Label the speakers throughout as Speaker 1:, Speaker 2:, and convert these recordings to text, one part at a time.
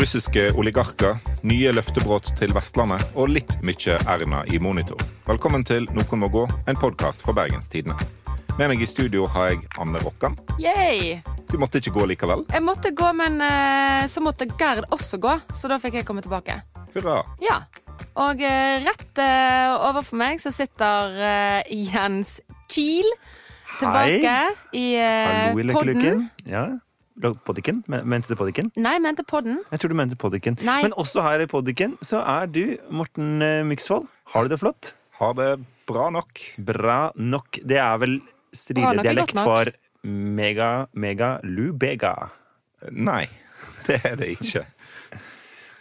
Speaker 1: russiske oligarker, nye løftebrudd til Vestlandet og litt mye Erna i monitor. Velkommen til Noen må gå, en podkast fra Bergens Tidende. Med meg i studio har jeg Anne Rokkan.
Speaker 2: Yay!
Speaker 1: Du måtte ikke gå likevel.
Speaker 2: Jeg måtte gå, men eh, så måtte Gerd også gå, så da fikk jeg komme tilbake.
Speaker 1: Hurra.
Speaker 2: Ja. Og eh, rett eh, overfor meg så sitter Jens Kiel tilbake i uh,
Speaker 3: Hallo,
Speaker 2: podden.
Speaker 3: Ja. Poddiken? Men- Mente du poddiken?
Speaker 2: Nei, jeg mente podden.
Speaker 3: Jeg tror du mente poddiken.
Speaker 2: Nei.
Speaker 3: Men også her i poddiken så er du, Morten eh, Myksvold. Har du det flott?
Speaker 1: Har det bra nok.
Speaker 3: Bra nok. Det er vel stridedialekt for mega, mega lubega.
Speaker 1: Nei, det er det ikke.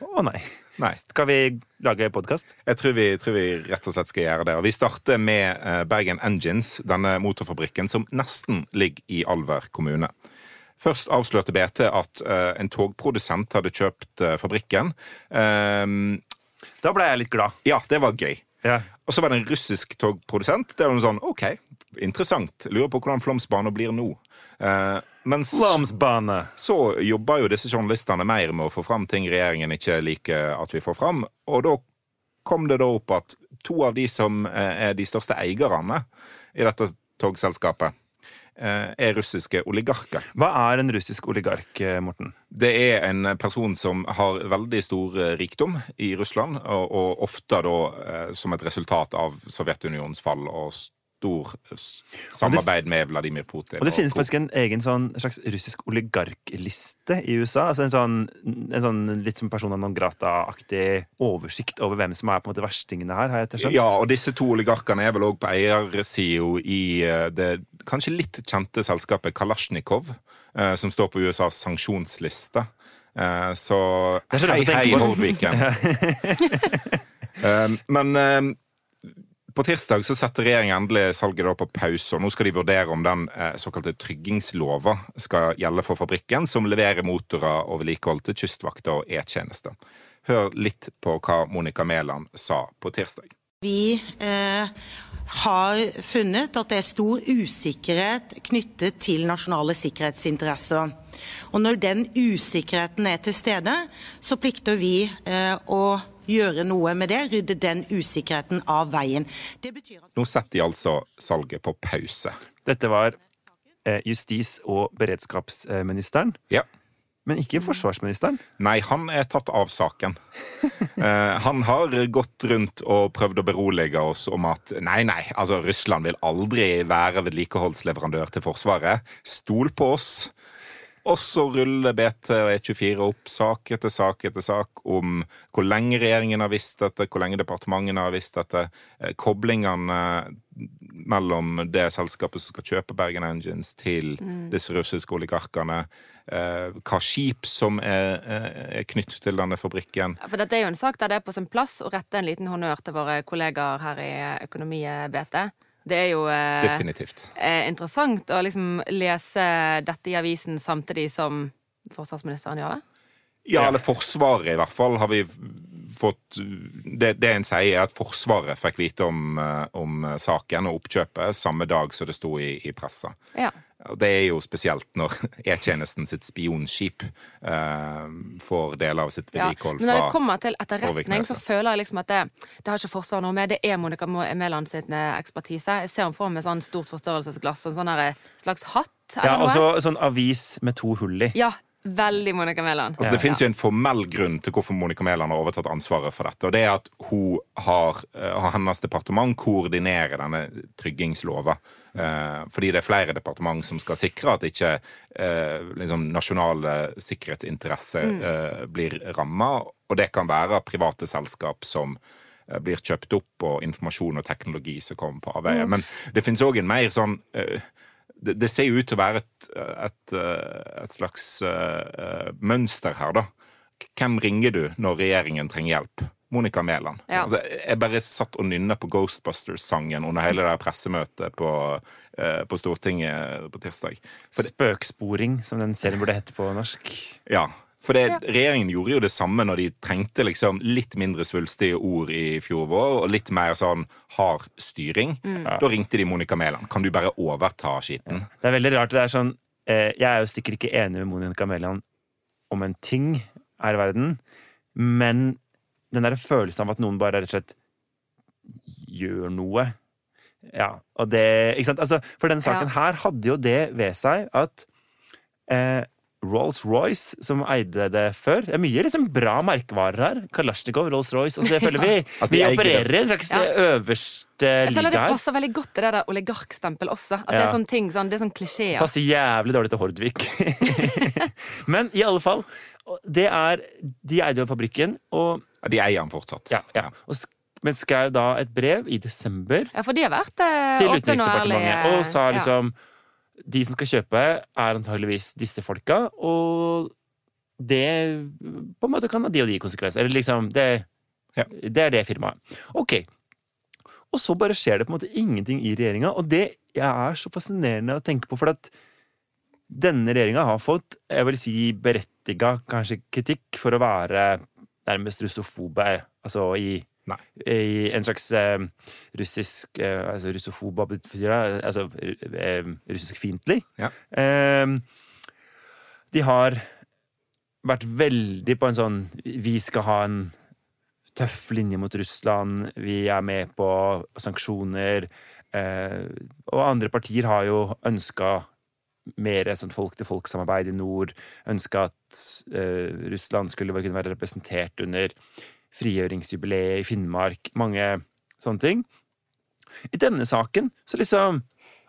Speaker 3: Å nei.
Speaker 1: Nei.
Speaker 3: Skal vi lage podkast?
Speaker 1: Jeg tror vi, tror vi rett og slett skal gjøre det. Og vi starter med eh, Bergen Engines, denne motorfabrikken som nesten ligger i Alver kommune. Først avslørte BT at eh, en togprodusent hadde kjøpt eh, fabrikken. Ehm,
Speaker 3: Da ble jeg litt glad.
Speaker 1: ja, det var gøy.
Speaker 3: Ja.
Speaker 1: Og så var det en russisk togprodusent. Det var noe sånn, ok, interessant. Lurer på hvordan Flåmsbane blir nå. Eh, men s- så jobber jo disse journalistene mer med å få fram ting regjeringen ikke liker at vi får fram. Og da kom det da opp at to av de som eh, er de største eierne i dette togselskapet, er russiske oligarker.
Speaker 3: Hva er en russisk oligark, eh, Morten?
Speaker 1: Det er en person som har veldig stor eh, rikdom i Russland, og, og ofte da eh, som et resultat av Sovjetunionens fall og stor samarbeid med Vladimir Putin.
Speaker 3: Og det finnes
Speaker 1: og,
Speaker 3: faktisk en egen sånn slags russisk oligarkliste i USA. Altså en sånn, en sånn litt som persona non grata-aktig oversikt over hvem som er på en måte verstingene her, har jeg etterskjønt.
Speaker 1: Ja, og disse to oligarkene er vel òg på eiersida i eh, det kanskje litt kjente selskapet Kalasjnikov, eh, som står på USAs sanksjonsliste. Eh, Så
Speaker 3: så
Speaker 1: hei, hei, um, Eh, Men eh, på tirsdag så setter regjeringen endelig salget på pause. og Nå skal de vurdere om den eh, såkalte tryggingslova skal gjelde for fabrikken, som leverer motorer og vedlikehold til kystvakter og E-tjeneste. Hør litt på hva Monica Mæland sa på tirsdag.
Speaker 4: Vi eh, har funnet at det er stor usikkerhet knyttet til nasjonale sikkerhetsinteresser. Og når den usikkerheten er til stede, så plikter vi eh, å gjøre noe med det, rydde den usikkerheten av veien. Det betyr at
Speaker 1: Nå setter de altså salget på pause.
Speaker 3: Dette var eh, justis- og beredskapsministeren,
Speaker 1: Ja.
Speaker 3: men ikke forsvarsministeren.
Speaker 1: Nei, han er tatt av saken. Eh, han har gått rundt og prøvd å berolige oss om at nei, nei, altså Russland vil aldri være vedlikeholdsleverandør til Forsvaret. Stol på oss. Og så ruller BT og E24 opp sak etter sak etter sak om hvor lenge regjeringen har visst dette, hvor lenge departementene har visst dette, eh, koblingene mellom det selskapet som skal kjøpe Bergen Engines, til disse russiske oligarkene, eh, hva skip som er, er knyttet til denne fabrikken.
Speaker 2: Ja, For dette er jo en sak der det er på sin plass å rette en liten honnør til våre kollegaer her i Økonomi-BT. Det er jo eh, eh, interessant å liksom lese dette i avisen samtidig som forsvarsministeren gjør det.
Speaker 1: Ja, eller Forsvaret i hvert fall har vi fått Det, det en sier, er at Forsvaret fikk vite om, eh, om saken og oppkjøpet samme dag som det sto i, i pressa.
Speaker 2: Ja.
Speaker 1: Det er jo spesielt når E-tjenesten sitt spionskip eh, får deler av sitt
Speaker 2: Ja.
Speaker 1: fra
Speaker 2: Men når det kommer til etterretning, så føler jeg liksom at det, det har ikke Forsvaret noe med. Det er Monica Mæland sin eh, ekspertise. Jeg ser henne for meg sånn stort forstørrelsesglass og en sånn slags hatt.
Speaker 3: Ja, og så sånn avis med to hull i.
Speaker 2: Ja, veldig Monica Mæland.
Speaker 1: Altså, det finnes jo en formell grunn til hvorfor Monica Mæland har overtatt ansvaret for dette. og Det er at hun har, eh, hennes departement koordinerer denne tryggingslova. Eh, fordi det er flere departement som skal sikre at ikke eh, liksom nasjonale sikkerhetsinteresser eh, blir ramma. Og det kan være private selskap som blir kjøpt opp, og informasjon og teknologi som kommer på avveie. Men det finnes òg en mer sånn det, det ser jo ut til å være et, et, eh, et slags uh, mønster her, da. Hvem ringer du når regjeringen trenger hjelp? Monica Mæland.
Speaker 2: Ja.
Speaker 1: Altså, jeg bare satt og nynna på Ghostbusters-sangen under hele det pressemøtet på, uh, på Stortinget på tirsdag. For
Speaker 3: Spøksporing, som den serien burde hete på norsk.
Speaker 1: ja, for det,
Speaker 2: Ja.
Speaker 1: regjeringen gjorde jo det samme når de trengte liksom litt mindre svulstige ord i fjor vår, og litt mer sånn hard styring. Da ringte de Monica Mæland. Kan du bare overta skiten?
Speaker 3: Det er veldig rart. det er sånn eh, Jeg er jo sikkert ikke enig med Monica Mæland om en ting, her i verden, men den der følelsen av at noen bare rett og slett gjør noe Ja, og det Ikke sant? Altså, for denne saken
Speaker 2: Ja.
Speaker 3: her hadde jo det ved seg at eh, Rolls-Royce, som eide det før Det er mye liksom bra merkevarer her. Kalasjnikov, Rolls-Royce. Altså, det føler vi
Speaker 1: Altså, de
Speaker 3: Vi opererer i en slags
Speaker 2: Ja.
Speaker 3: øverste
Speaker 2: Jeg føler det passer veldig godt til det der oligarkstempelet også. At det er sånne ting, sånn, det er sånn klisjeer.
Speaker 3: Passer jævlig dårlig til Hordvik. Men i alle fall, det er De eide jo fabrikken, og,
Speaker 1: Ja, De eier den fortsatt.
Speaker 3: ja, ja, og men skrev da et brev i desember
Speaker 2: Ja, for de har vært eh,
Speaker 3: til
Speaker 2: åpne og
Speaker 3: Utenriksdepartementet og sa
Speaker 2: Ja.
Speaker 3: De som skal kjøpe, er antageligvis disse folka, og det på en måte kan ha de og de konsekvenser. Eller liksom Det,
Speaker 1: Ja.
Speaker 3: det er det firmaet. Ok. Og så bare skjer det på en måte ingenting i regjeringa, og det er så fascinerende å tenke på, for at denne regjeringa har fått, jeg vil si berettiga kanskje kritikk for å være nærmest russofobe, altså i
Speaker 1: Nei.
Speaker 3: i en slags eh, russisk eh, altså Russofob? Altså eh, russiskfiendtlig.
Speaker 1: Ja.
Speaker 3: Eh, de har vært veldig på en sånn Vi skal ha en tøff linje mot Russland. Vi er med på sanksjoner. Eh, og andre partier har jo ønska mer sånn folk-til-folk-samarbeid i nord. Ønska at eh, Russland skulle kunne være representert under frigjøringsjubileet i Finnmark. Mange sånne ting. I denne saken så liksom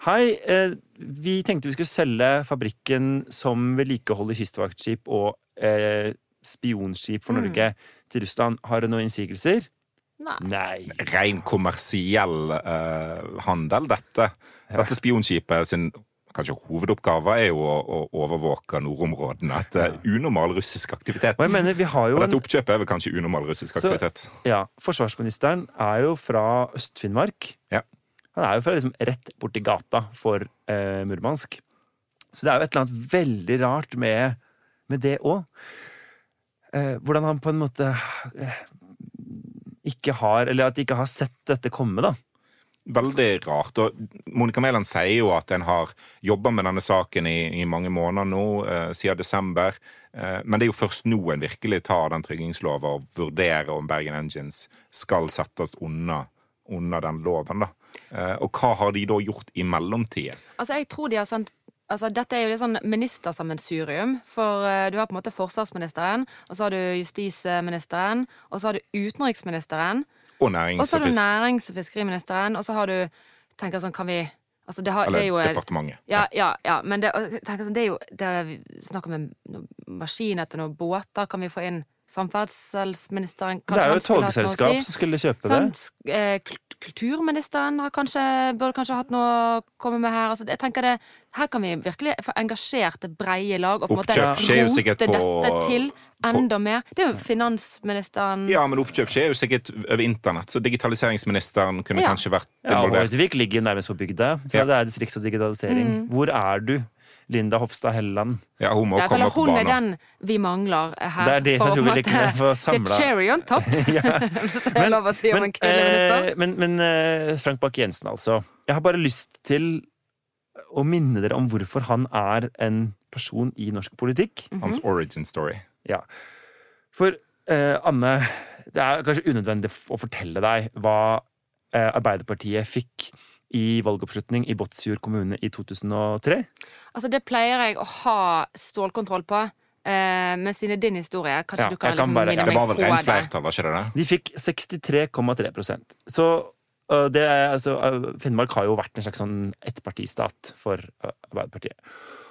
Speaker 3: Hei, eh, vi tenkte vi skulle selge fabrikken som vedlikeholder kystvaktskip og eh, spionskip for
Speaker 2: Mm.
Speaker 3: Norge til Russland. Har du noen innsigelser?
Speaker 2: Nei.
Speaker 3: Nei.
Speaker 1: Ren kommersiell eh, handel, dette. Dette spionskipet sin kanskje hovedoppgave er jo å, å overvåke nordområdene etter unormal russisk aktivitet.
Speaker 3: Og mener, vi har jo
Speaker 1: Og dette oppkjøpet er vel kanskje unormal russisk aktivitet.
Speaker 3: Ja, Forsvarsministeren er jo fra Øst-Finnmark.
Speaker 1: Ja.
Speaker 3: Han er jo fra liksom rett borti gata for eh, Murmansk. Så det er jo et eller annet veldig rart med, med det òg. Eh, hvordan han på en måte eh, ikke har Eller at de ikke har sett dette komme, da.
Speaker 1: Veldig rart. Og Monica Mæland sier jo at en har jobba med denne saken i, i mange måneder nå, eh, siden desember. Eh, men det er jo først nå en virkelig tar den tryggingslova og vurderer om Bergen Engines skal settes unna, under den loven. da. Eh, og hva har de da gjort i mellomtiden?
Speaker 2: Altså, jeg tror de har sendt Altså, dette er jo litt sånn ministersammensurium. For uh, du har på en måte forsvarsministeren, og så har du justisministeren, og så har du utenriksministeren,
Speaker 1: Og
Speaker 2: og
Speaker 1: nærings-
Speaker 2: så har du nærings- og fiskeriministeren, og så har du tenker sånn, kan vi Altså, det, har, det er jo
Speaker 1: Eller departementet.
Speaker 2: Ja, ja, ja, men det, og tenker sånn, det er jo det er snakk om en noe maskiner til noen båter. Kan vi få inn samferdselsministeren?
Speaker 3: det er jo et togselskap
Speaker 2: si?
Speaker 3: som skulle kjøpe det.
Speaker 2: Sant? Eh, kul- Kulturministeren har kanskje, burde kanskje hatt noe å komme med her. Altså, jeg tenker det, Her kan vi virkelig få engasjert det breie lag og på en måte rote
Speaker 1: på-
Speaker 2: dette til enda mer. Det er jo finansministeren
Speaker 1: Ja, men oppkjøp skjer jo sikkert over internett, så digitaliseringsministeren kunne
Speaker 2: Ja.
Speaker 1: kanskje vært
Speaker 3: Ja. Hordvik ligger nærmest på bygda.
Speaker 1: Ja.
Speaker 3: Det er distrikt og digitalisering.
Speaker 2: Mm.
Speaker 3: Hvor er du, Linda Hofstad Helleland?
Speaker 1: Ja, hun må
Speaker 2: Jeg
Speaker 1: komme
Speaker 2: føler
Speaker 1: på
Speaker 2: hun er den vi mangler her.
Speaker 3: Det er det
Speaker 2: for
Speaker 3: som vi
Speaker 2: liker
Speaker 3: får
Speaker 2: The
Speaker 3: samla.
Speaker 2: cherry on top, det er å si om en kvinnelig
Speaker 3: eh, men, men eh, Frank Bakke-Jensen, altså. Jeg har bare lyst til å minne dere om hvorfor han er en person i norsk politikk.
Speaker 1: Hans
Speaker 2: Mhm.
Speaker 1: origin story.
Speaker 3: Ja. For eh, Anne, det er kanskje unødvendig å fortelle deg hva eh, Arbeiderpartiet fikk i valgoppslutning i Båtsfjord kommune i 2003.
Speaker 2: Altså, det pleier jeg å ha stålkontroll på. Eh, men siden din historie, kanskje
Speaker 3: Ja,
Speaker 2: du kan, liksom
Speaker 3: bare-
Speaker 2: minne
Speaker 3: ja,
Speaker 1: Det
Speaker 2: Det
Speaker 1: var vel rent flertall, var ikke det det?
Speaker 3: De fikk 63,3 Så uh, det er, altså, uh, Finnmark har jo vært en slags sånn ettpartistat for uh, Arbeiderpartiet.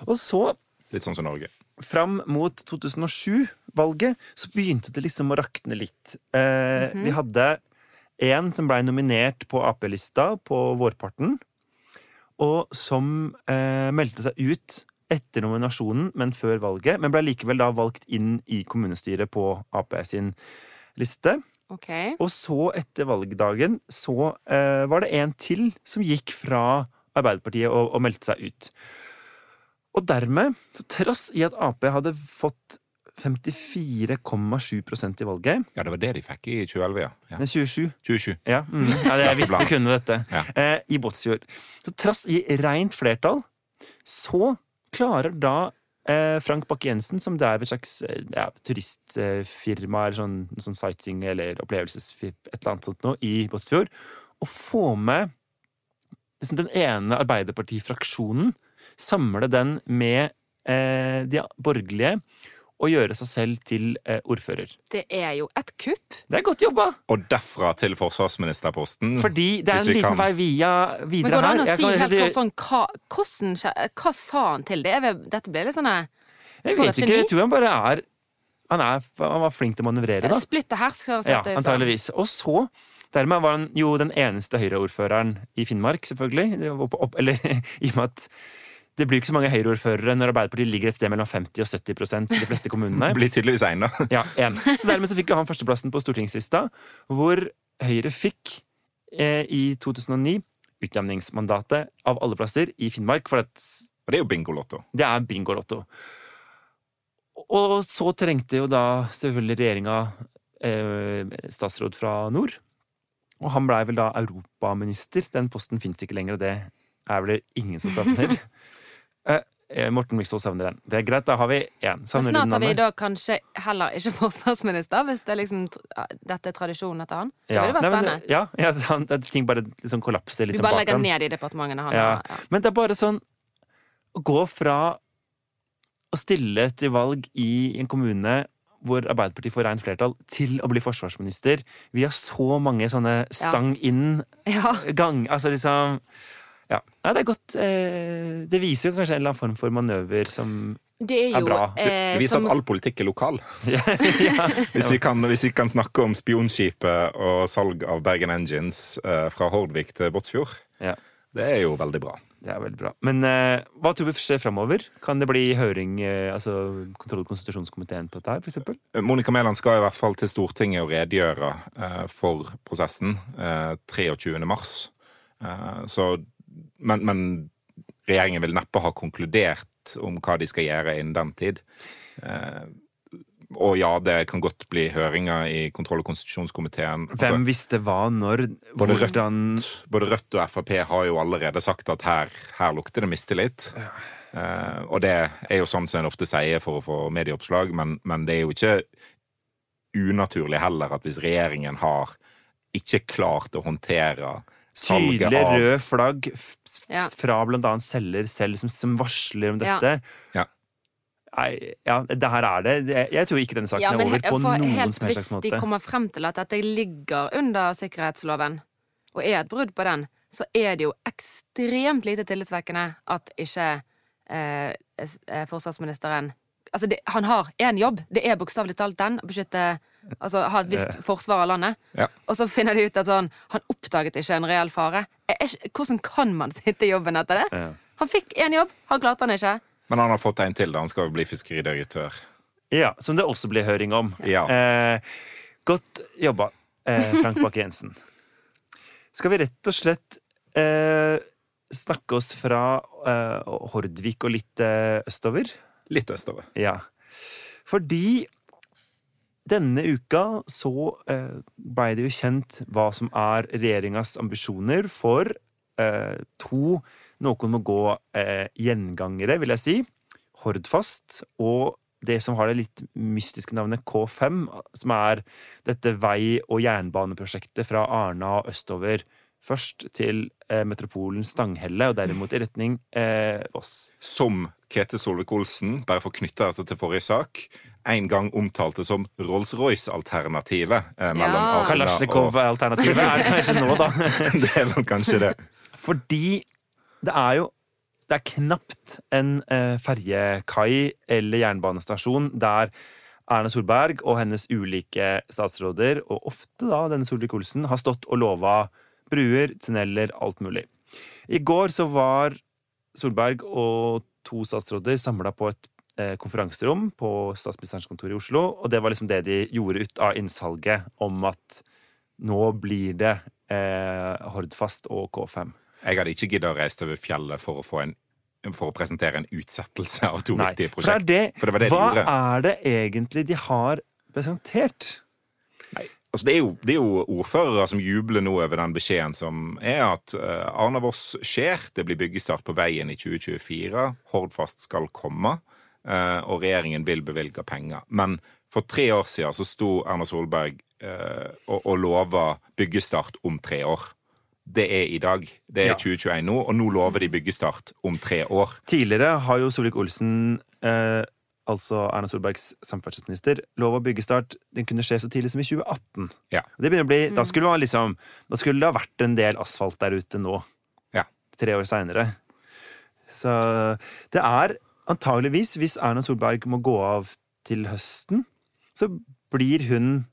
Speaker 3: Og så,
Speaker 1: Litt sånn som Norge.
Speaker 3: fram mot 2007-valget, så begynte det liksom å rakne litt. Eh, Vi hadde en som blei nominert på Ap-lista på vårparten, og som eh, meldte seg ut etter nominasjonen, men før valget, men blei likevel da valgt inn i kommunestyret på Ap sin liste.
Speaker 2: Okay.
Speaker 3: Og så, etter valgdagen, så eh, var det en til som gikk fra Arbeiderpartiet og, og meldte seg ut. Og dermed, så trass i at Ap hadde fått 54,7% i valget
Speaker 1: Ja, det var det de fikk i 2011, ja. ja.
Speaker 3: Nei, 27.
Speaker 1: 27.
Speaker 3: Ja, mm, ja det, jeg visste kunne dette.
Speaker 1: Ja.
Speaker 3: Eh, I Båtsfjord. Så trass i rent flertall, så klarer da eh, Frank Bakke-Jensen, som drev et slags eh, ja, turistfirma eller sånn, sånn sightseeing eller opplevelsesfip, et eller annet sånt noe, i Båtsfjord, å få med liksom den ene Arbeiderpartifraksjonen, samle den med eh, de borgerlige, og gjøre seg selv til eh, ordfører.
Speaker 2: Det er jo et kupp.
Speaker 3: Det er godt jobba!
Speaker 1: Og derfra til forsvarsministerposten.
Speaker 3: Fordi det er en liten
Speaker 1: kan-
Speaker 3: vei via
Speaker 2: Men går det an å
Speaker 3: Jeg
Speaker 2: si
Speaker 3: kan-
Speaker 2: helt kort sånn hva, hvordan, hva sa han til det? Dette ble litt sånn eh,
Speaker 3: Jeg vet ikke, jeg tror han bare er Han, er, han var flink til å manøvrere, da.
Speaker 2: Splitte og hersk. høres
Speaker 3: Ja, antageligvis. Og så Dermed var han jo den eneste Høyre-ordføreren i Finnmark, selvfølgelig. Opp, opp, eller i og med at det blir ikke så mange Høyre-ordførere når Arbeiderpartiet ligger et sted mellom 50 og 70% i de fleste kommunene.
Speaker 1: Blir tydeligvis en, da.
Speaker 3: Ja, en. Så dermed så fikk han førsteplassen på stortingslista, hvor Høyre fikk eh, i 2009 utjevningsmandatet av alle plasser i Finnmark, for at
Speaker 1: Og det er jo bingolotto.
Speaker 3: det er bingolotto. Og så trengte jo da selvfølgelig regjeringa eh, statsråd fra nord. Og han blei vel da europaminister. Den posten fins ikke lenger, og det er vel det ingen som savner. eh, eh, Morten Myksvold savner den. Det er greit, da har vi én.
Speaker 2: Snart har vi da kanskje heller ikke forsvarsminister, hvis det er liksom, dette er tradisjonen etter han. Det
Speaker 3: Ja.
Speaker 2: vil jo være
Speaker 3: Nei, men,
Speaker 2: spennende.
Speaker 3: ja, ja, han- at ting bare liksom kollapser litt
Speaker 2: Vi
Speaker 3: sånn
Speaker 2: bare
Speaker 3: bak
Speaker 2: legger ned de departementene han
Speaker 3: Ja.
Speaker 2: har. Ja.
Speaker 3: Men det er bare sånn å gå fra å stille til valg i en kommune hvor Arbeiderpartiet får rent flertall, til å bli forsvarsminister. Vi har så mange sånne stang inn-gang. Altså liksom Ja. Nei, det er godt eh, Det viser jo kanskje en eller annen form for manøver som
Speaker 2: Det er
Speaker 3: Er bra.
Speaker 1: Det,
Speaker 2: eh,
Speaker 1: det viser
Speaker 2: som,
Speaker 1: at all politikk er lokal.
Speaker 3: ja, ja.
Speaker 1: Hvis vi, kan, hvis vi kan snakke om spionskipet og salg av Bergen Engines eh, fra Hordvik til Båtsfjord,
Speaker 3: ja.
Speaker 1: det er jo veldig bra.
Speaker 3: Det er veldig bra. Men eh, hva tror vi skjer framover? Kan det bli høring, eh, altså kontroll- og konstitusjonskomiteen på dette her, eksempel?
Speaker 1: Monica Mæland skal i hvert fall til Stortinget og redegjøre eh, for prosessen eh, 23. mars. Eh, så, men, men regjeringen vil neppe ha konkludert om hva de skal gjøre innen den tid. Eh, og ja, det kan godt bli høringer i kontroll- og konstitusjonskomiteen. Altså,
Speaker 3: Hvem visste hva, når,
Speaker 1: Både Rødt-
Speaker 3: hvordan
Speaker 1: både Rødt og Frp har jo allerede sagt at her, her lukter det mistillit. Eh, og det er jo sånn som en ofte sier for å få medieoppslag, men, men det er jo ikke unaturlig heller at hvis regjeringen har ikke klart å håndtere
Speaker 3: Tydelige røde flagg
Speaker 2: Ja.
Speaker 3: fra annet selger selv, som, som varsler om dette.
Speaker 1: Ja.
Speaker 3: Nei, ja, det her er det. Jeg tror ikke denne saken
Speaker 2: ja, men
Speaker 3: er over på
Speaker 2: for
Speaker 3: noen
Speaker 2: helt
Speaker 3: som helst
Speaker 2: Hvis de kommer frem til at dette ligger under sikkerhetsloven, og er et brudd på den, så er det jo ekstremt lite tillitvekkende at ikke eh, eh, forsvarsministeren Altså, det, han har én jobb. Det er bokstavelig talt den. Å beskytte Altså ha et visst forsvar av landet.
Speaker 1: Ja.
Speaker 2: Og så finner de ut at sånn Han oppdaget ikke en reell fare. Er, er, hvordan kan man sitte i jobben etter det?
Speaker 3: Ja.
Speaker 2: Han fikk én jobb, han klarte han ikke.
Speaker 1: Men han har fått en til, da. Han skal jo bli fiskeridirektør.
Speaker 3: Ja, Som det også blir høring om.
Speaker 1: Ja.
Speaker 3: Eh, godt jobba, eh, Frank Bakke-Jensen. Skal vi rett og slett eh, snakke oss fra eh, Hordvik og litt eh, østover?
Speaker 1: Litt østover.
Speaker 3: Ja. Fordi denne uka så eh, blei det jo kjent hva som er regjeringas ambisjoner for eh, to Noen må gå eh, gjengangere, vil jeg si. Hordfast og det som har det litt mystiske navnet K5, som er dette vei- og jernbaneprosjektet fra Arna og østover. Først til eh, metropolen Stanghelle, og derimot i retning eh, Voss.
Speaker 1: Som Ketil Solvik-Olsen, bare for å knytte dette til forrige sak, en gang omtalte som Rolls-Royce-alternativet. Eh, mellom
Speaker 2: Ja.
Speaker 3: Kalasjnikov-alternativet er det kanskje nå, da.
Speaker 1: Det er vel kanskje det.
Speaker 3: Fordi det er jo Det er knapt en eh, ferjekai eller jernbanestasjon der Erna Solberg og hennes ulike statsråder, og ofte da denne Solvik-Olsen, har stått og lova bruer, tunneler, alt mulig. I går så var Solberg og to statsråder samla på et eh, konferanserom på statsministerens kontor i Oslo, og det var liksom det de gjorde ut av innsalget om at nå blir det eh, Hordfast og K5.
Speaker 1: Jeg hadde ikke giddet å reise over fjellet for å, få en, for å presentere en utsettelse av to
Speaker 3: Nei,
Speaker 1: viktige
Speaker 3: for det
Speaker 1: prosjekt.
Speaker 3: det,
Speaker 1: For det var det de
Speaker 3: hva
Speaker 1: gjorde.
Speaker 3: er det egentlig de har presentert?
Speaker 1: Altså det, er jo, det er jo ordførere som jubler nå over den beskjeden som er at uh, Arna-Voss skjer. Det blir byggestart på veien i 2024. Hordfast skal komme. eh, og regjeringen vil bevilge penger. Men for tre år siden så sto Erna Solberg eh, og, og lova byggestart om tre år. Det er i dag. Det er
Speaker 3: Ja.
Speaker 1: 2021 nå, og nå lover de byggestart om tre år.
Speaker 3: Tidligere har jo Solvik-Olsen, eh, altså Erna Solbergs samferdselsminister, lova byggestart. Den kunne skje så tidlig som i 2018.
Speaker 1: Ja.
Speaker 3: Det begynner å bli, da, skulle man liksom, da skulle det ha vært en del asfalt der ute nå,
Speaker 1: Ja.
Speaker 3: tre år seinere. Så det er antageligvis, hvis Erna Solberg må gå av til høsten, så blir hun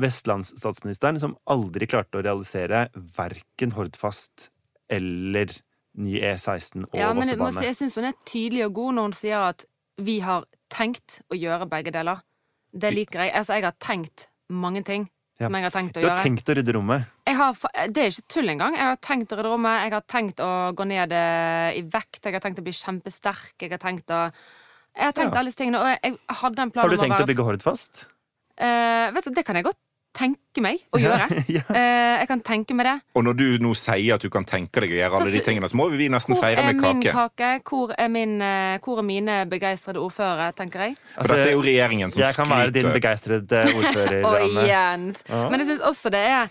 Speaker 3: vestlandsstatsministeren som aldri klarte å realisere verken Hordfast eller ny E16 og
Speaker 2: Ja, men jeg, må jeg syns hun er tydelig og god når hun sier at vi har tenkt å gjøre begge deler. Det liker jeg. Altså, jeg har tenkt mange ting
Speaker 3: Ja.
Speaker 2: som jeg har tenkt å
Speaker 3: Du har
Speaker 2: gjøre.
Speaker 3: tenkt å rydde rommet.
Speaker 2: Jeg har, det er ikke tull engang. Jeg har tenkt å rydde rommet, jeg har tenkt å gå ned eh, i vekt, jeg har tenkt å bli kjempesterk, jeg har tenkt å Jeg har tenkt
Speaker 3: Ja.
Speaker 2: alle disse tingene, og jeg, hadde en plan
Speaker 3: Har du
Speaker 2: om å
Speaker 3: tenkt
Speaker 2: være
Speaker 3: å bygge Hordfast?
Speaker 2: Uh, vet du, Det kan jeg godt tenke meg å gjøre.
Speaker 3: Ja.
Speaker 2: Eh, jeg kan tenke meg det.
Speaker 1: Og når du nå sier at du kan tenke deg å gjøre alle
Speaker 2: Så-
Speaker 1: de tingene, så må vi nesten
Speaker 2: Hvor
Speaker 1: feire
Speaker 2: er
Speaker 1: med
Speaker 2: min
Speaker 1: kake.
Speaker 2: kake? Hvor er, min, eh, hvor er mine begeistrede ordførere, tenker jeg?
Speaker 1: For dette er jo regjeringen som
Speaker 3: skryter. jeg kan være din begeistrede ordfører,
Speaker 2: Og. Jens.
Speaker 3: Ja.
Speaker 2: Men jeg syns også det er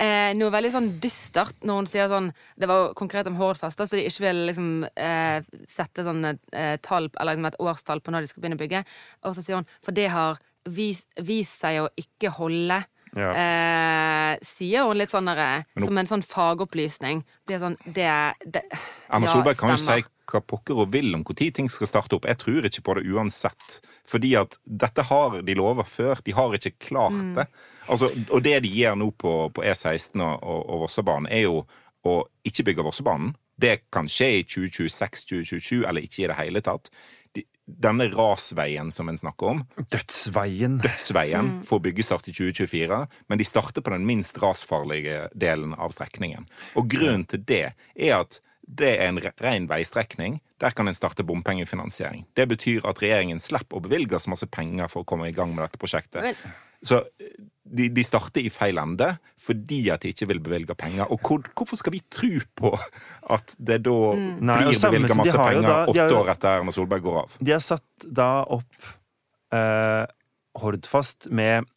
Speaker 2: eh, noe veldig sånn dystert når hun sier sånn Det var jo konkret om Hordfast, så de ikke vil liksom eh, sette sånn eh, tall, eller liksom et årstall på når de skal begynne å bygge. Og så sier hun for det har vist, vist seg å ikke holde.
Speaker 3: Ja.
Speaker 2: Eh, sier hun litt sånn derre som en sånn fagopplysning. Blir sånn Det, det
Speaker 1: Erna
Speaker 2: ja,
Speaker 1: Solberg kan jo si hva pokker hun vil om når ting skal starte opp. Jeg tror ikke på det uansett. Fordi at dette har de lover før. De har ikke klart
Speaker 2: Mm.
Speaker 1: det. Altså, og det de gjør nå på, på E16 og, og, og Vossebanen, er jo å ikke bygge Vossebanen. Det kan skje i 2026-2027, eller ikke i det hele tatt. De, denne rasveien som en snakker om,
Speaker 3: Dødsveien.
Speaker 1: dødsveien, får byggestart i 2024, men de starter på den minst rasfarlige delen av strekningen. Og grunnen til det er at det er en ren veistrekning. Der kan en starte bompengefinansiering. Det betyr at regjeringen slipper å bevilge så masse penger for å komme i gang med dette prosjektet.
Speaker 2: Men-
Speaker 1: Så de, de starter i feil ende fordi at de ikke vil bevilge penger. Og hvor, hvorfor skal vi tro på at det da
Speaker 3: mm.
Speaker 1: blir bevilga
Speaker 3: som
Speaker 1: masse penger
Speaker 3: da-
Speaker 1: åtte
Speaker 3: har
Speaker 1: år etter Erna Solberg går av?
Speaker 3: De har satt da opp eh, Hordfast med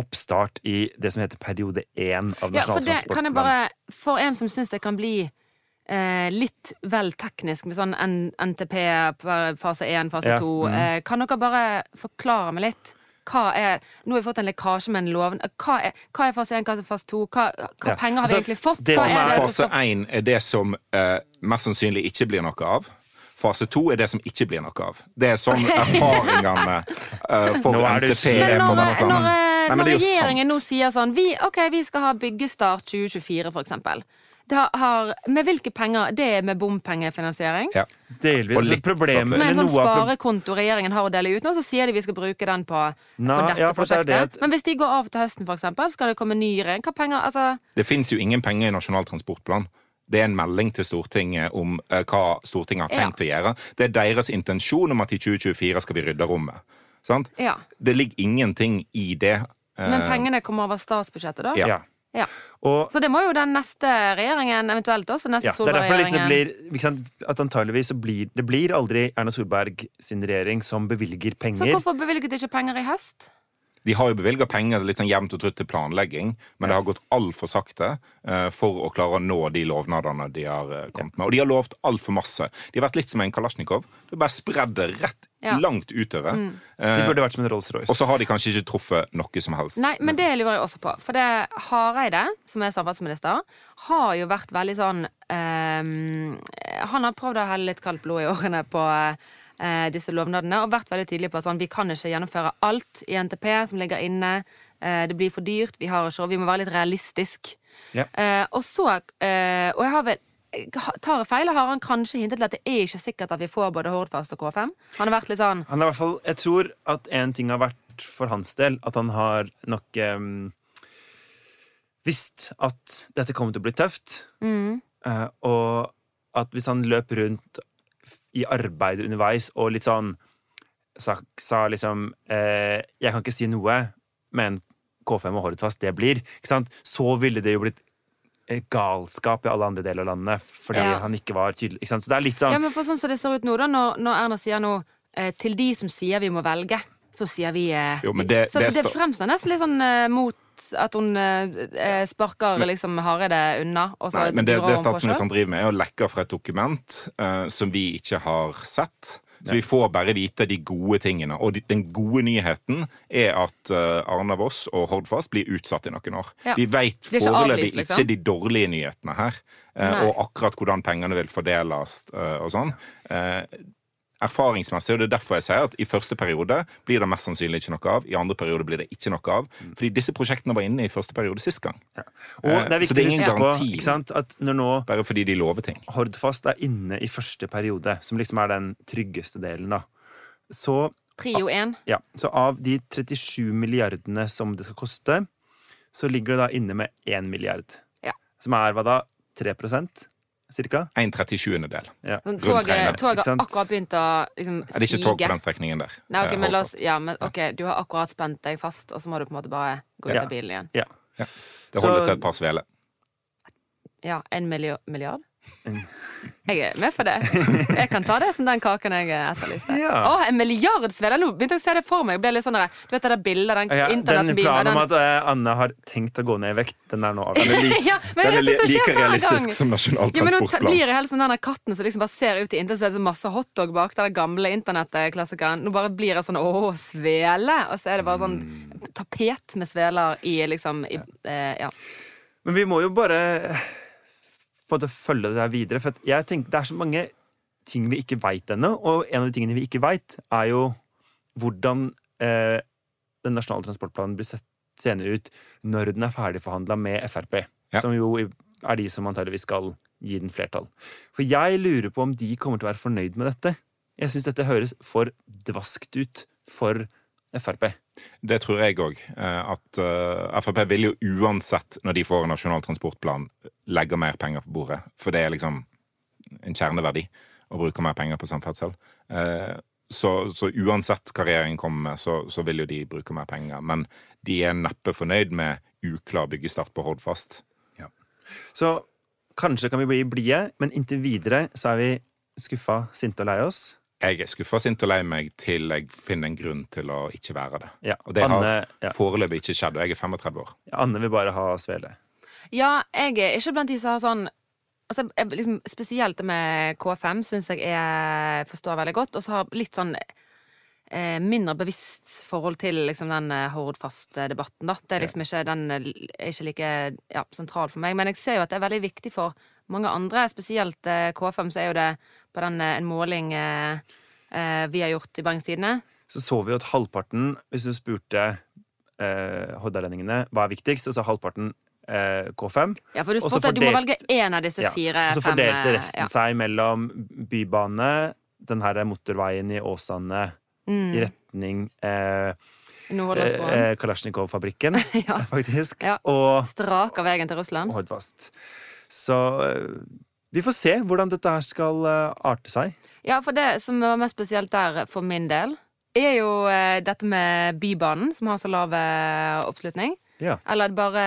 Speaker 3: oppstart i det som heter periode én av
Speaker 2: Ja,
Speaker 3: Nasjonal
Speaker 2: det kan jeg
Speaker 3: transportplan.
Speaker 2: bare For en som syns det kan bli eh, litt vel teknisk med sånn N NTP på fase 1, fase
Speaker 3: Ja,
Speaker 2: 2,
Speaker 3: mm.
Speaker 2: eh, kan dere bare forklare meg litt? Hva er, nå har vi fått en lekkasje med en lov. Hva er, hva er fase 1, hva er fase 2? Hva, hva
Speaker 3: Ja,
Speaker 2: penger har
Speaker 3: altså,
Speaker 2: vi egentlig fått?
Speaker 3: det
Speaker 2: Hva
Speaker 3: som
Speaker 2: er
Speaker 3: er
Speaker 2: det
Speaker 1: Fase
Speaker 2: skal
Speaker 1: 1 er det som uh, mest sannsynlig ikke blir noe av. Fase 2 er det som ikke blir noe av. Det er sånn erfaringene uh, for NTP er på
Speaker 2: når,
Speaker 1: Vestlandet.
Speaker 2: når, når,
Speaker 1: Nei,
Speaker 2: når
Speaker 1: det jo
Speaker 2: regjeringen nå sier sånn vi, Ok, vi skal ha byggestart 2024, for eksempel. Har, med hvilke penger? Det er med bompengefinansiering?
Speaker 1: Ja.
Speaker 3: Delvis.
Speaker 1: Og litt
Speaker 3: problemet
Speaker 2: Som er en sånn sparekonto regjeringen har å dele ut nå, så sier de vi skal bruke den på,
Speaker 3: Nei,
Speaker 2: på dette
Speaker 3: ja,
Speaker 2: prosjektet.
Speaker 3: det at-
Speaker 2: Men hvis de går av til høsten, for eksempel, skal det komme ny regjering? Hva penger Altså,
Speaker 1: Det fins jo ingen penger i Nasjonal transportplan. Det er en melding til Stortinget om uh, hva Stortinget har tenkt å gjøre. Det er deres intensjon om at i 2024 skal vi rydde rommet. Sant?
Speaker 2: ja.
Speaker 1: Det ligger ingenting i det. Uh...
Speaker 2: Men pengene kommer over statsbudsjettet, da?
Speaker 1: Ja.
Speaker 3: Ja. Og
Speaker 2: Så det må jo den neste regjeringen, eventuelt også neste
Speaker 3: ja, det er derfor liksom det blir, ikke sant, at antageligvis så blir det blir aldri Erna Solberg sin regjering som bevilger penger.
Speaker 2: Så hvorfor bevilget de ikke penger i høst?
Speaker 1: De har jo bevilga penger litt sånn jevnt og trutt til planlegging, men det har gått altfor sakte eh, for å klare å nå de lovnadene de har eh, kommet med. Og de har lovt altfor masse. De har vært litt som en kalasjnikov. Det er bare spredd det rett
Speaker 2: Ja.
Speaker 1: langt utover.
Speaker 3: De
Speaker 1: Eh,
Speaker 3: burde vært som en Rolls-Royce.
Speaker 1: og så har de kanskje ikke truffet noe som helst.
Speaker 2: Nei, men det lurer jeg også på. For det Hareide, som er samferdselsminister, har jo vært veldig sånn um, Han har prøvd å helle litt kaldt blod i årene på eh, disse lovnadene, og vært veldig tydelig på at sånn, vi kan ikke gjennomføre alt i NTP som ligger inne. Eh, det blir for dyrt. Vi, har ikke, vi må være litt realistisk.
Speaker 3: Ja.
Speaker 2: Eh, og så eh, Og jeg har vel Tar jeg feil, har han kanskje hintet til at det er ikke sikkert at vi får både Hordfast og K5? Han har vært litt sånn
Speaker 3: Han har i hvert fall, jeg tror at en ting har vært for hans del, at han har nok um, visst at dette kommer til å bli tøft. Mm. og at hvis han løp rundt i arbeidet underveis og litt sånn sa, sa liksom eh, Jeg kan ikke si noe, men K5 og Hordfast, det blir. Ikke sant? Så ville det jo blitt eh, galskap i alle andre deler av landet fordi
Speaker 2: Ja.
Speaker 3: han ikke var tydelig. Ikke sant? Så det er litt sånn
Speaker 2: Ja, men for sånn som det ser ut nå, da, når, når Erna sier noe eh, til de som sier vi må velge, så sier vi eh,
Speaker 1: Jo, men det-
Speaker 2: Så
Speaker 1: det
Speaker 2: det,
Speaker 1: står-
Speaker 2: fremstår nesten litt sånn eh, mot at hun eh, eh, sparker liksom Hareide unna. Og så
Speaker 1: Nei, men det, det statsministeren driver med, er å lekke fra et dokument eh, som vi ikke har sett. Så vi får bare vite de gode tingene. Og de, den gode nyheten er at uh, Arna Voss og Hordfast blir utsatt i noen år.
Speaker 2: Ja.
Speaker 1: Vi vet foreløpig
Speaker 2: liksom.
Speaker 1: ikke de dårlige nyhetene her. eh,
Speaker 2: Nei.
Speaker 1: og akkurat hvordan pengene vil fordeles eh, og sånn. Erfaringsmessig, og det er derfor jeg sier at i første periode blir det mest sannsynlig ikke noe av. I andre periode blir det ikke noe av.
Speaker 2: Mm.
Speaker 1: Fordi disse prosjektene var inne i første periode sist gang.
Speaker 3: Og det er
Speaker 1: Eh, så
Speaker 3: viktig
Speaker 1: det er
Speaker 3: å
Speaker 1: ingen
Speaker 3: garanti. på
Speaker 1: garanti.
Speaker 3: ikke sant, at når nå
Speaker 1: Bare fordi de lover ting.
Speaker 3: Hordfast er inne i første periode, som liksom er den tryggeste delen, da. Så,
Speaker 2: Prio 1.
Speaker 3: ja, så av de 37 milliardene som det skal koste, så ligger det da inne med 1 milliard.
Speaker 2: Ja.
Speaker 3: Som er hva da? 3 cirka?
Speaker 1: En 37. del.
Speaker 3: Ja.
Speaker 2: Sånn, toget, toget har akkurat begynt å liksom,
Speaker 1: Er det ikke tog på den strekningen der?
Speaker 2: Nei, ok,
Speaker 1: Eh,
Speaker 2: men la oss, ja, men, ok, Du har akkurat spent deg fast, og så må du på en måte bare gå ut
Speaker 3: Ja.
Speaker 2: av bilen igjen.
Speaker 3: Ja.
Speaker 1: Det holder
Speaker 3: Så-
Speaker 1: til et par sveler.
Speaker 2: Ja, En milliard? Jeg er med for det. Jeg kan ta det som den kaken jeg etterlyste.
Speaker 3: Ja.
Speaker 2: Å, en milliard sveler! Nå begynte jeg å se det for meg. Jeg ble litt sånn du vet det der bildet, den
Speaker 3: Ja, den planen om at eh, Anne har tenkt å gå ned i vekt, den er nå
Speaker 1: Den er,
Speaker 3: avgjort.
Speaker 1: li
Speaker 2: Ja,
Speaker 1: den er li like realistisk som Nasjonal
Speaker 2: Ja, men nå blir jeg helt sånn den katten som liksom bare ser ut i intet, så er det masse hotdog bak den gamle internettklassikeren. Nå bare blir jeg sånn åh, svele! Og så er det bare sånn
Speaker 1: Mm.
Speaker 2: tapet med sveler i liksom i, eh, Ja.
Speaker 3: Men vi må jo bare på å følge det her videre. For jeg tenker, det er så mange ting vi ikke veit ennå. Og en av de tingene vi ikke veit, er jo hvordan eh, den nasjonale transportplanen blir sett senere ut når den er ferdigforhandla med Frp.
Speaker 1: Ja.
Speaker 3: Som jo er de som antageligvis skal gi den flertall. For jeg lurer på om de kommer til å være fornøyd med dette. Jeg syns dette høres for dvaskt ut for Frp.
Speaker 1: Det tror jeg òg. At eh, Frp vil jo uansett, når de får en nasjonal transportplan, legge mer penger på bordet. For det er liksom en kjerneverdi å bruke mer penger på samferdsel. Eh, så, så uansett hva regjeringen kommer med, så, så vil jo de bruke mer penger. Men de er neppe fornøyd med uklar byggestart på Hordfast.
Speaker 3: Så kanskje kan vi bli blide, men inntil videre så er vi skuffa, sinte og lei oss.
Speaker 1: Jeg er skuffa, sint og lei meg til jeg finner en grunn til å ikke være det.
Speaker 3: Ja,
Speaker 1: Og det har
Speaker 3: Anne- ja.
Speaker 1: foreløpig ikke skjedd, og jeg er 35 år.
Speaker 3: Anne vil bare ha svele.
Speaker 2: Ja, jeg er ikke blant de som har sånn altså, jeg, liksom, Spesielt det med K5 syns jeg jeg forstår veldig godt. Og så har litt sånn eh, mindre bevisst forhold til liksom, den eh, Hordfast-debatten. da. Det er liksom ikke, Den eh, er ikke like ja, sentral for meg. Men jeg ser jo at det er veldig viktig for mange andre. Spesielt eh, K5 så er jo det på den, eh, en måling eh, vi har gjort i Bergens Tidende.
Speaker 3: Så så vi jo at halvparten, hvis du spurte eh, Hordalandingene hva er viktigst, så sa halvparten eh, K5.
Speaker 2: Ja, for du, spurte at du må velge én av disse
Speaker 3: Ja.
Speaker 2: fire.
Speaker 3: Og så fordelte resten
Speaker 2: ja.
Speaker 3: seg mellom bybane, den her motorveien i Åsane
Speaker 2: Mm.
Speaker 3: i retning eh, eh, Kalasjnikov-fabrikken,
Speaker 2: Ja.
Speaker 3: faktisk,
Speaker 2: Ja.
Speaker 3: og
Speaker 2: Straker veien til Russland.
Speaker 3: Hordfast. Så eh, vi får se hvordan dette her skal eh, arte seg.
Speaker 2: Ja, for det som var mest spesielt der for min del, er jo eh, dette med Bybanen, som har så lav oppslutning.
Speaker 3: Ja.
Speaker 2: Eller bare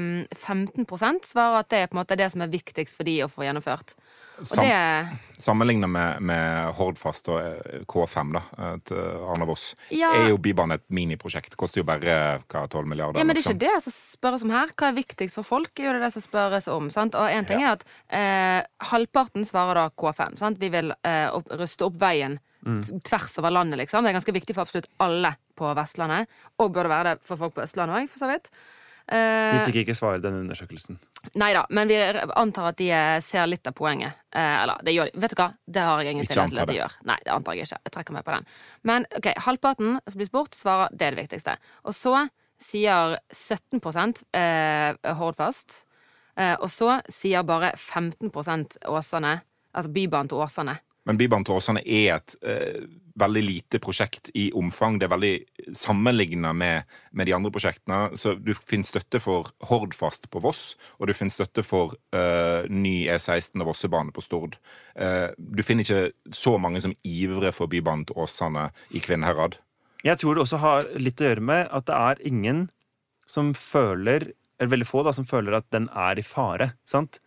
Speaker 2: mm, 15 svarer at det er på en måte det som er viktigst for de å få gjennomført.
Speaker 1: Sam-
Speaker 2: det
Speaker 1: Sammenlignet med, med Hordfast og eh, K5 da, eh, til Arne Voss,
Speaker 2: Ja.
Speaker 1: er jo Bybanen et miniprosjekt. Koster jo bare hva, 12 milliarder.
Speaker 2: Ja, men det er
Speaker 1: liksom.
Speaker 2: ikke det som spørres om her. Hva er viktigst for folk? er jo det som spørres om. Sant? Og en ting er at eh, halvparten svarer da K5. Sant? Vi vil eh, opp, ruste opp veien mm. tvers over landet, liksom. Det er ganske viktig for absolutt alle på Vestlandet. Og burde være det for folk på Østlandet òg, for så vidt.
Speaker 3: De
Speaker 2: Eh,
Speaker 3: fikk ikke svare denne undersøkelsen.
Speaker 2: nei da, men vi antar at de eh, ser litt av poenget. Eh, eller det gjør de. Vet du hva? Det har jeg ingen tillit til at de gjør. Nei, det antar jeg ikke. Jeg trekker meg på den. Men ok, halvparten som blir spurt, svarer det er det viktigste. Og så sier 17 eh, Hordfast. Eh, og så sier bare 15% Åsane, altså Bybanen til Åsane.
Speaker 1: Men Bybanen til Åsane er et eh, veldig lite prosjekt i omfang. Det er veldig sammenligna med, med de andre prosjektene. Så du finner støtte for Hordfast på Voss, og du finner støtte for eh, ny E16 og Vossebane på Stord. Eh, du finner ikke så mange som ivrer for Bybanen til Åsane i Kvinnherad.
Speaker 3: Jeg tror det også har litt å gjøre med at det er ingen som føler Eller veldig få da, som føler at den er i fare. sant?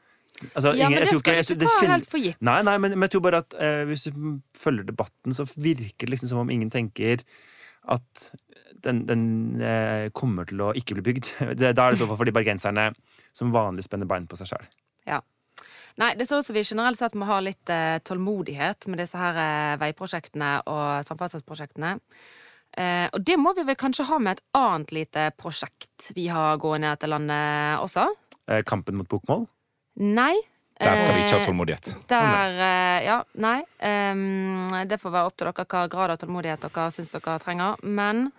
Speaker 3: Altså,
Speaker 2: Ja, men
Speaker 3: jeg
Speaker 2: det skal
Speaker 3: jeg-
Speaker 2: du ikke ta helt for gitt.
Speaker 3: Nei, nei, men, men jeg tror bare at eh, hvis du følger debatten, så virker det liksom som om ingen tenker at den, den eh, kommer til å ikke bli bygd. Det, da er det i så fall fordi bergenserne som vanlig spenner bein på seg sjøl.
Speaker 2: Ja. Nei, det ser ut som vi generelt sett må ha litt eh, tålmodighet med disse her eh, veiprosjektene og samferdselsprosjektene. Eh, og det må vi vel kanskje ha med et annet lite prosjekt vi har gående i dette landet også?
Speaker 3: Eh, kampen mot bokmål.
Speaker 2: Nei.
Speaker 1: Der skal vi ikke
Speaker 2: Eh,
Speaker 1: ha tålmodighet.
Speaker 2: Der, eh, ja, nei. Ehm, det får være opp til dere hva grad av tålmodighet dere syns dere trenger. Men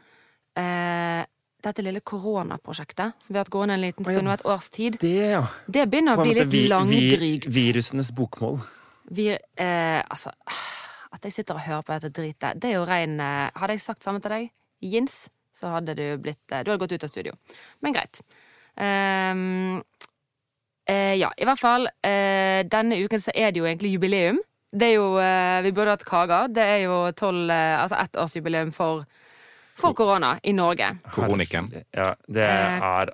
Speaker 2: eh, dette lille koronaprosjektet som vi har hatt gående en liten stund, og et års tid,
Speaker 3: Det, ja.
Speaker 2: det begynner å bli litt
Speaker 3: vi- vi-
Speaker 2: langdrygt.
Speaker 3: Virusenes bokmål.
Speaker 2: Vi, eh, altså At jeg sitter og hører på dette dritet, det er jo rein eh, Hadde jeg sagt samme til deg, Jins, så hadde du blitt eh, Du hadde gått ut av studio. Men greit. Ehm, eh, ja, i hvert fall. Eh, denne uken så er det jo egentlig jubileum. Det er jo eh, Vi burde hatt Kaga. Det er jo tolv eh, Altså ettårsjubileum for for korona i Norge.
Speaker 1: Koroniken.
Speaker 3: Ja, det
Speaker 2: Eh.
Speaker 3: er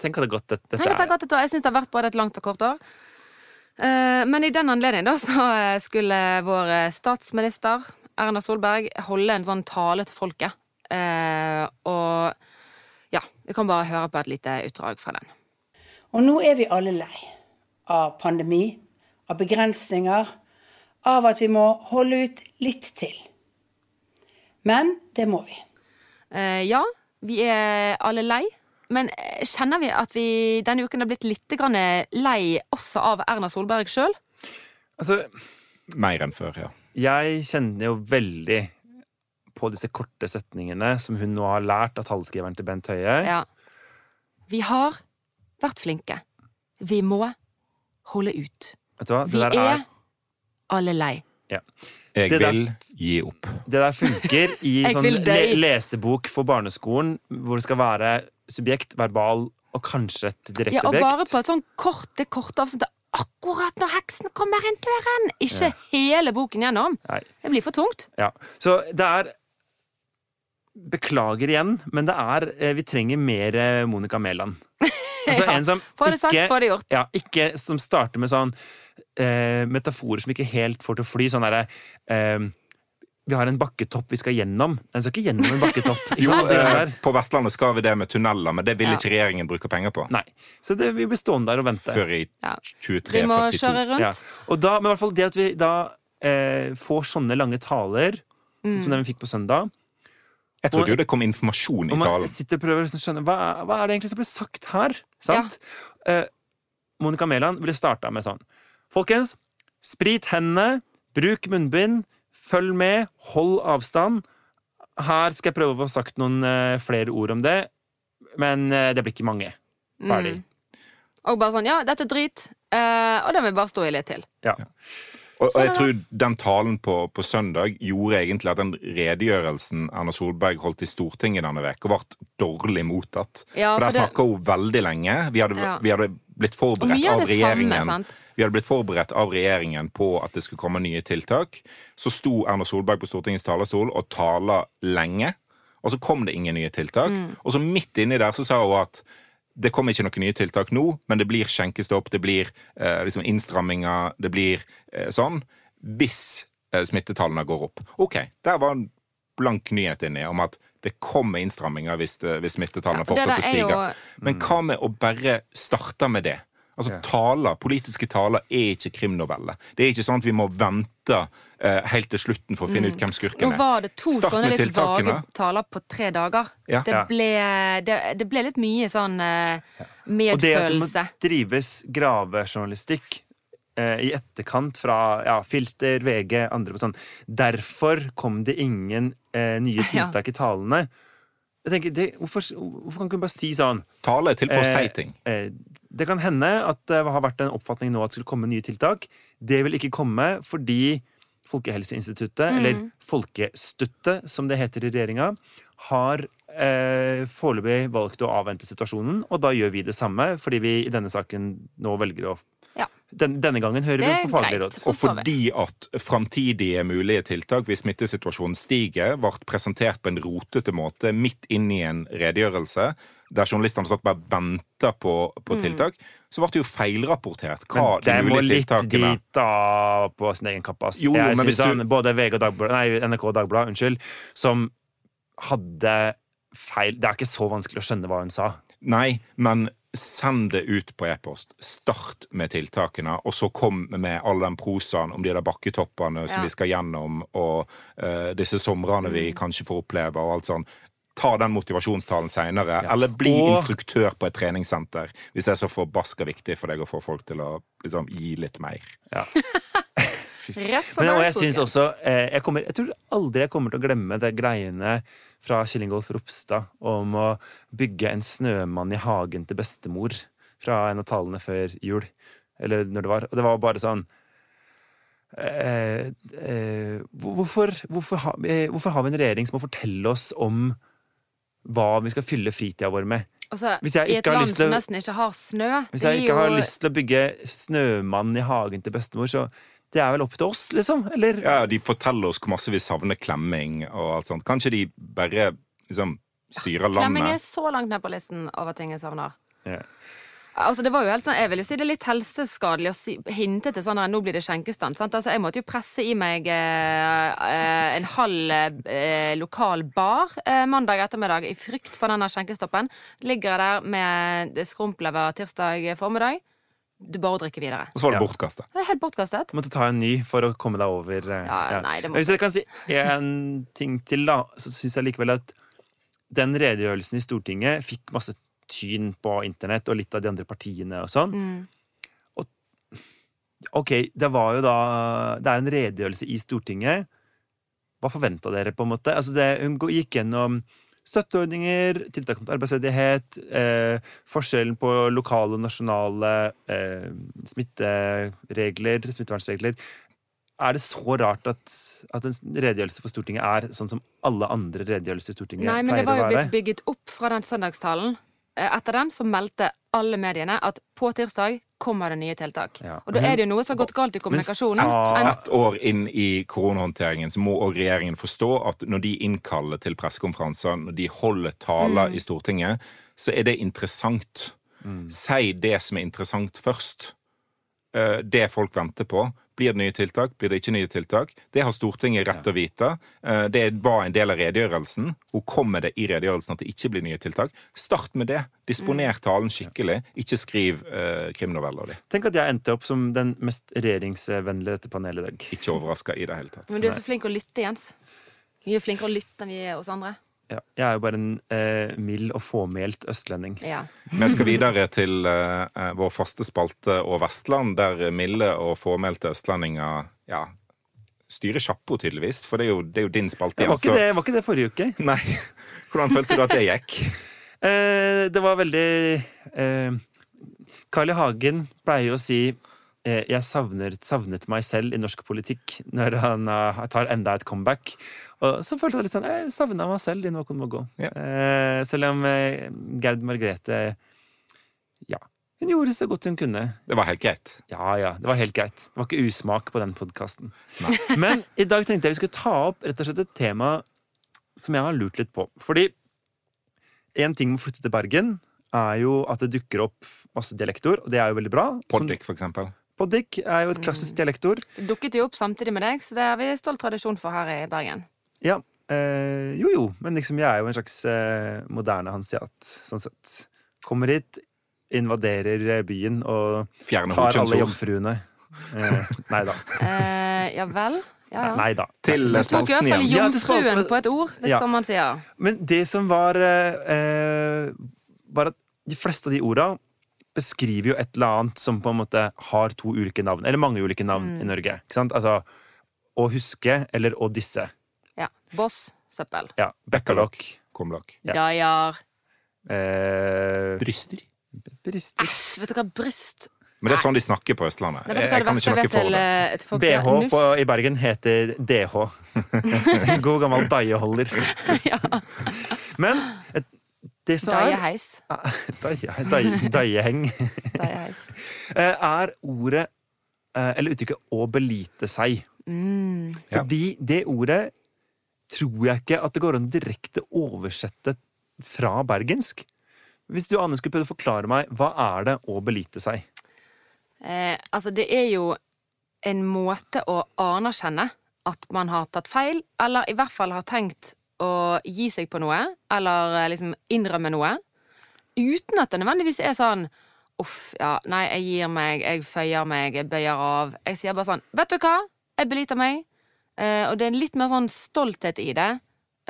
Speaker 3: Tenk at det er godt dette
Speaker 2: Tenk at det har gått et år. Jeg syns det har vært både et langt og kort år. Eh, Men i den anledning da, så skulle vår statsminister Erna Solberg holde en sånn tale til folket. Eh, Og ja, vi kan bare høre på et lite utdrag fra den.
Speaker 5: Og nå er vi alle lei av pandemi, av begrensninger, av at vi må holde ut litt til. Men det må vi.
Speaker 2: Eh, Ja, vi er alle lei. Men kjenner vi at vi denne uken har blitt litt grann lei også av Erna Solberg sjøl?
Speaker 3: Altså,
Speaker 1: Mer enn før, ja.
Speaker 3: jeg kjenner jo veldig på disse korte setningene som hun nå har lært av tallskriveren til Bent Høie.
Speaker 2: Ja. Vi har vært flinke. Vi må holde ut.
Speaker 3: Vet du hva?
Speaker 2: Vi
Speaker 3: Det der
Speaker 2: er alle lei.
Speaker 3: ja.
Speaker 1: Jeg
Speaker 3: der-
Speaker 1: vil gi opp.
Speaker 3: Det der funker i sånn le lesebok for barneskolen, hvor det skal være subjekt, verbal og kanskje et direkte objekt.
Speaker 2: Ja, og bare på et sånn kort, det korte avsnittet akkurat når heksen kommer inn døren! Ikke hele boken gjennom.
Speaker 3: Nei.
Speaker 2: Det blir for tungt.
Speaker 3: Ja. Så det er Beklager igjen, men det er eh, Vi trenger mer eh, Monica Mæland. Altså
Speaker 2: Ja.
Speaker 3: en som
Speaker 2: Få det sagt, få det gjort.
Speaker 3: ja, ikke som starter med sånn eh, metaforer som ikke helt får til å fly. Sånn derre eh, Vi har en bakketopp vi skal gjennom. Den skal ikke gjennom en bakketopp.
Speaker 1: Jo? Eh, på Vestlandet skal vi det med tunneler, men det vil
Speaker 2: Ja.
Speaker 1: ikke regjeringen bruke penger på
Speaker 3: Nei. Så det, vi blir stående der og vente.
Speaker 1: før i
Speaker 2: Ja. Vi må
Speaker 1: 23-42.
Speaker 2: kjøre rundt.
Speaker 3: Ja. Og da, men i hvert fall det at vi da eh, får sånne lange taler, sånn
Speaker 2: Mm.
Speaker 3: som den vi fikk på søndag
Speaker 1: Jeg trodde jo det kom informasjon i
Speaker 3: Og man
Speaker 1: talen.
Speaker 3: sitter og prøver å liksom skjønne hva, hva er det egentlig som blir sagt her? Sant? Eh, Monica Mæland ville starta med sånn Folkens, sprit hendene, bruk munnbind, følg med, hold avstand. Her skal jeg prøve å få sagt noen eh, flere ord om det, men eh, det blir ikke mange. Ferdig.
Speaker 2: Og bare sånn Ja, dette er drit, eh, og den vil bare stå i litt til.
Speaker 3: Ja.
Speaker 1: Og, og jeg tror den talen på, på søndag gjorde egentlig at den redegjørelsen Erna Solberg holdt i Stortinget denne uka, ble dårlig mottatt.
Speaker 2: Ja,
Speaker 1: for
Speaker 2: for
Speaker 1: der
Speaker 2: det-
Speaker 1: snakka hun veldig lenge. Vi hadde,
Speaker 2: Ja.
Speaker 1: vi hadde blitt forberedt
Speaker 2: av
Speaker 1: regjeringen.
Speaker 2: samme.
Speaker 1: Vi hadde blitt forberedt av regjeringen på at det skulle komme nye tiltak. Så sto Erna Solberg på Stortingets talerstol og tala lenge, og så kom det ingen nye tiltak.
Speaker 2: Mm.
Speaker 1: Og så midt inni der så sa hun at det kommer ikke noen nye tiltak nå, men det blir skjenkestopp, det blir eh, liksom innstramminger, det blir eh, sånn. Hvis eh, smittetallene går opp. OK, der var en blank nyhet inni om at det kommer innstramminger hvis, hvis smittetallene
Speaker 2: Ja,
Speaker 1: fortsetter å stige.
Speaker 2: jo-
Speaker 1: Men hva med å bare starte med det? Altså, taler, Politiske taler er ikke krimnoveller. Det er ikke sånn at vi må vente eh, helt til slutten for å finne ut hvem skurken
Speaker 2: er. Nå var det to
Speaker 1: Start
Speaker 2: sånne
Speaker 1: med
Speaker 2: litt vage taler på tre dager.
Speaker 1: Ja.
Speaker 2: Det, ble, det, det ble litt mye sånn eh,
Speaker 3: Og det at det må drives gravejournalistikk eh, i etterkant fra ja, Filter, VG, andre på sånn Derfor kom det ingen eh, nye
Speaker 2: Ja.
Speaker 3: tiltak i talene. Jeg tenker, det, hvorfor, hvorfor kan ikke hun bare si sånn
Speaker 1: Tale er til for å
Speaker 3: Eh,
Speaker 1: si ting.
Speaker 3: eh, Det kan hende at det har vært en oppfatning nå at det skulle komme nye tiltak. Det vil ikke komme fordi Folkehelseinstituttet,
Speaker 2: Mm.
Speaker 3: eller Folkestuttet, som det heter i regjeringa, har eh, foreløpig valgt å avvente situasjonen, og da gjør vi det samme, fordi vi i denne saken nå velger å
Speaker 2: Ja.
Speaker 3: Den, denne gangen hører vi på faglig råd.
Speaker 1: Og fordi at framtidige mulige tiltak hvis smittesituasjonen stiger, ble presentert på en rotete måte midt inn i en redegjørelse, der journalistene satt bare venta på, på
Speaker 2: Mm.
Speaker 1: tiltak, så ble det jo feilrapportert hva
Speaker 3: Men det må litt dit da på sin egen kappe.
Speaker 1: Jo, jo,
Speaker 3: Jeg
Speaker 1: men
Speaker 3: synes
Speaker 1: hvis du-
Speaker 3: Både VG og Dagblad, nei, NRK og Dagbladet unnskyld, som hadde feil Det er ikke så vanskelig å skjønne hva hun sa.
Speaker 1: Nei, men send det ut på e-post. Start med tiltakene, og så kom med all den prosaen om de der bakketoppene som
Speaker 2: Ja.
Speaker 1: vi skal gjennom, og uh, disse somrene vi
Speaker 3: Mm.
Speaker 1: kanskje får oppleve, og alt sånn. Ta den motivasjonstalen seinere, eller bli
Speaker 3: Og-
Speaker 1: instruktør på et treningssenter hvis det er så forbaska viktig for deg å få folk til å liksom, gi litt mer.
Speaker 2: Rett på
Speaker 3: Men, og jeg synes også eh, jeg, kommer, jeg tror aldri jeg kommer til å glemme det greiene fra Kjell Ingolf Ropstad om å bygge en snømann i hagen til bestemor fra en av talene før jul. Eller når det var. Og det var bare sånn eh, eh, hvorfor, hvorfor, ha, eh, hvorfor har vi en regjering som må fortelle oss om hva vi skal fylle fritida vår med?
Speaker 2: Altså, I et
Speaker 3: har
Speaker 2: land
Speaker 3: lyst
Speaker 2: som nesten ikke har snø
Speaker 3: Hvis jeg
Speaker 2: ikke
Speaker 3: ikke har lyst til å bygge snømann i hagen til bestemor, så det er vel opp til oss, liksom? Eller?
Speaker 1: Ja, De forteller oss hvor masse vi savner klemming og alt sånt. Kanskje de bare liksom styrer
Speaker 2: Klemming er så langt ned på listen over ting jeg savner.
Speaker 3: Yeah.
Speaker 2: Altså, det var jo helt sånn, Jeg vil jo si det er litt helseskadelig å si, hinte til sånn at nå blir det skjenkestand. Sant? Altså, jeg måtte jo presse i meg eh, eh, en halv eh, lokal bar eh, mandag ettermiddag i frykt for denne skjenkestoppen. Ligger jeg der med skrumplever tirsdag formiddag. Du bare drikker videre.
Speaker 1: Og så var det
Speaker 3: Ja.
Speaker 1: bortkastet.
Speaker 2: Det er helt bortkastet.
Speaker 3: måtte ta en ny for å komme deg over. Ja,
Speaker 2: Ja, nei, det må-
Speaker 3: Hvis jeg kan si en ting til, da, så syns jeg likevel at den redegjørelsen i Stortinget fikk masse tyn på internett og litt av de andre partiene og sånn.
Speaker 2: Mm.
Speaker 3: Og ok, det var jo da Det er en redegjørelse i Stortinget. Hva forventa dere, på en måte? Altså det, hun gikk gjennom støtteordninger, tiltak mot arbeidsledighet, eh, forskjellen på lokale og nasjonale eh, smitteregler, smittevernregler. Er det så rart at, at en redegjørelse for Stortinget er sånn som alle andre redegjørelser i Stortinget
Speaker 2: Nei, men det var jo blitt bygget opp fra den søndagstalen. Eh, Etter den så meldte alle mediene at på tirsdag kommer det nye tiltak.
Speaker 3: Ja.
Speaker 2: Og da er det jo noe som har gått galt i kommunikasjonen. Men
Speaker 1: Ett år inn i koronahåndteringen så må òg regjeringen forstå at når de innkaller til pressekonferanser, når de holder taler i Stortinget, så er det interessant. Si det som er interessant først. Eh, Det folk venter på. Blir det nye tiltak? Blir det ikke nye tiltak? Det har Stortinget rett til å vite. Eh, Det var en del av redegjørelsen. Hun kom med det i redegjørelsen at det ikke blir nye tiltak. Start med det. Disponer talen skikkelig. Ikke skriv eh, krimnoveller di.
Speaker 3: Tenk at jeg endte opp som den mest regjeringsvennlige dette panelet i dag.
Speaker 1: Ikke overraska i det hele tatt.
Speaker 2: Men du er så flink å lytte, Jens. Vi er flinkere å lytte enn vi er hos andre.
Speaker 3: Ja. Jeg er jo bare en eh, mild og fåmælt østlending.
Speaker 2: Ja.
Speaker 1: Vi skal videre til eh, eh, vår faste spalte og Vestland, der milde og fåmælte østlendinger ja, styrer sjappo, tydeligvis. For det er jo, det er jo din spalte.
Speaker 3: Det var, ikke
Speaker 1: så-
Speaker 3: det, var ikke det forrige uke.
Speaker 1: Nei. Hvordan følte du at det gikk?
Speaker 3: Eh, det var veldig eh, Carl I. Hagen pleier å si 'jeg savner, savnet meg selv i norsk politikk' når han eh, tar enda et comeback. Og så følte jeg litt sånn Jeg savna meg selv i Noen må gå.
Speaker 1: Ja.
Speaker 3: Eh, selv om eh, Gerd Margrethe Ja. Hun gjorde så godt hun kunne.
Speaker 1: Det var helt greit.
Speaker 3: Ja, ja, det var helt greit. Det var ikke usmak på den podkasten. Men i dag tenkte jeg vi skulle ta opp rett og slett et tema som jeg har lurt litt på. Fordi en ting med å flytte til Bergen er jo at det dukker opp masse dialektord, og det er jo veldig bra. Politikk
Speaker 1: Poddik, for eksempel.
Speaker 3: Poddik er jo et klassisk dialektord.
Speaker 2: Dukket jo opp samtidig med deg, så det har vi stolt tradisjon for her i Bergen.
Speaker 3: Ja. Eh, jo, jo, men liksom jeg er jo en slags eh, moderne hansiat, sånn sett. Kommer hit, invaderer eh, byen og
Speaker 1: Fjerne
Speaker 3: tar alle jomfruene. Eh, nei da.
Speaker 2: Eh, ja vel? Ja, ja.
Speaker 3: Nei da.
Speaker 1: Til
Speaker 2: Du tok i
Speaker 1: spalten
Speaker 2: hvert fall
Speaker 1: igjen.
Speaker 3: Ja, det skal-
Speaker 2: jomfruen på et ord, hvis
Speaker 3: Ja.
Speaker 2: som man sier.
Speaker 3: Men det som var eh, eh, Var at de fleste av de orda beskriver jo et eller annet som på en måte har to ulike navn. Eller mange ulike navn i Norge. Ikke sant? Altså å huske eller å disse.
Speaker 2: Ja. Boss, søppel.
Speaker 3: Ja. Bekkalokk.
Speaker 1: Kumlokk.
Speaker 3: Ja.
Speaker 2: Dajar.
Speaker 3: Eh,
Speaker 1: Bryster.
Speaker 3: Bryster.
Speaker 2: Æsj, vet du hva, bryst
Speaker 1: Men det er sånn de snakker på Østlandet.
Speaker 2: Nei,
Speaker 1: Jeg, jeg kan ikke noe for det.
Speaker 2: eh, et?
Speaker 3: DH på, i Bergen heter DH. God gammel daieholder.
Speaker 2: ja.
Speaker 3: Men et
Speaker 2: Daieheis.
Speaker 3: Daie- daie- Daieheng.
Speaker 2: Daieheis.
Speaker 3: Eh, Er ordet, eh, eller uttrykket, 'å belite seg'.
Speaker 1: Mm.
Speaker 3: Fordi det ordet tror jeg ikke at det går an å direkte oversette fra bergensk. Hvis du, Anne, skulle prøve å forklare meg, hva er det å belite seg?
Speaker 2: Eh, altså, det er jo en måte å anerkjenne at man har tatt feil, eller i hvert fall har tenkt å gi seg på noe, eller eh, liksom innrømme noe, uten at det nødvendigvis er sånn Uff, ja, nei, jeg gir meg, jeg føyer meg, jeg bøyer av. Jeg sier bare sånn Vet du hva? Jeg beliter meg. Eh, og det er litt mer sånn stolthet i det.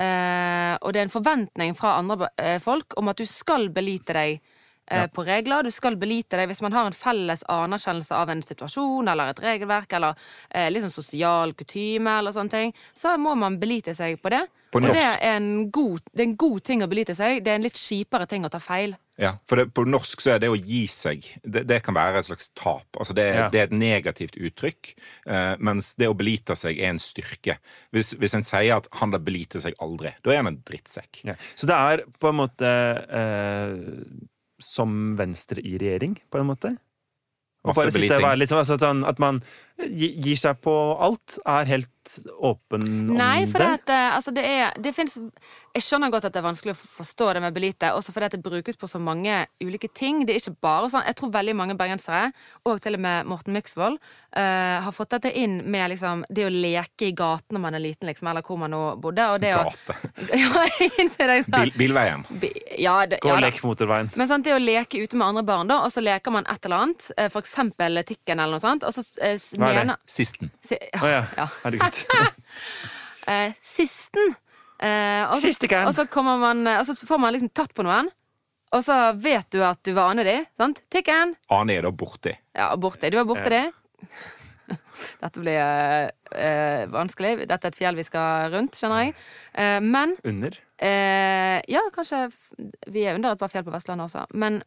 Speaker 2: Eh, og det er en forventning fra andre folk om at du skal belite deg eh, på regler. Du skal belite deg hvis man har en felles anerkjennelse av en situasjon eller et regelverk eller eh, liksom sosial kutyme eller sånne ting, så må man belite seg på det.
Speaker 1: På
Speaker 2: og det er, en god, det er en god ting å belite seg. Det er en litt kjipere ting å ta feil.
Speaker 1: Ja, for det, På norsk så er det å gi seg Det, det kan være et slags tap. Altså det,
Speaker 3: Ja.
Speaker 1: det er et negativt uttrykk, eh, mens det å belite seg er en styrke. Hvis, hvis en sier at 'han da beliter seg aldri', da er han en drittsekk.
Speaker 3: Ja. Så det er på en måte eh, som Venstre i regjering, på en måte? Og bare sitte og være litt sånn altså, sånn at man gir seg på alt, er helt åpen om
Speaker 2: Nei, for
Speaker 3: det.
Speaker 2: det, at, eh, altså det er det finnes, Jeg skjønner godt at det er vanskelig å forstå det med belite, også fordi at det brukes på så mange ulike ting. Det er ikke bare sånn, Jeg tror veldig mange bergensere, og til og med Morten Myksvold, uh, har fått dette inn med liksom, det å leke i gaten når man er liten, liksom, eller hvor man nå bodde. Og det å,
Speaker 1: Gate.
Speaker 2: ja, jeg innser det.
Speaker 1: Bil,
Speaker 2: Sånn.
Speaker 1: bilveien.
Speaker 2: Bi- Ja, det,
Speaker 3: Gå og
Speaker 2: ja,
Speaker 3: lek motorveien.
Speaker 2: Men sant, det å leke ute med andre barn, da, og så leker man et eller annet, f.eks. for eksempel tikken eller noe sånt, og så eh, s-
Speaker 3: Hva er det?
Speaker 1: Sisten.
Speaker 2: Si-
Speaker 3: Å ja.
Speaker 2: ja.
Speaker 3: Herregud.
Speaker 2: eh, sisten. Eh, og, så, og, så man, eh, og så får man liksom tatt på noen, og så vet du at du var ane de. Sant? Tikken!
Speaker 1: Ane er da borti.
Speaker 2: Ja, borti. Du er borti de. Dette blir eh, eh, vanskelig. Dette er et fjell vi skal rundt, skjønner jeg. Eh, men
Speaker 3: Under.
Speaker 2: Eh, ja, kanskje Vi er under et par fjell på Vestlandet også. Men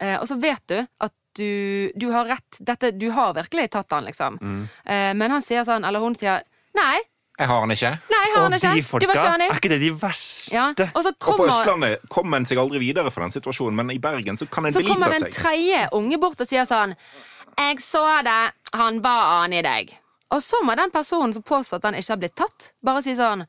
Speaker 2: eh, Og så vet du at du, du har rett. Dette, du har virkelig tatt han, liksom. Eh, men han sier sånn, eller hun sier Nei,
Speaker 1: Jeg har han ikke.
Speaker 2: nei, jeg har
Speaker 3: Og
Speaker 2: han ikke.
Speaker 3: de folka,
Speaker 2: var ikke
Speaker 3: er ikke det de verste?
Speaker 2: Ja. Og så
Speaker 1: Og på Østlandet kom en seg aldri videre fra den situasjonen, men i Bergen så kan en
Speaker 2: så kommer
Speaker 1: den
Speaker 2: en tredje unge bort og sier sånn Jeg så det, han var anig deg. Og så må den personen som påstår at han ikke har blitt tatt, bare si sånn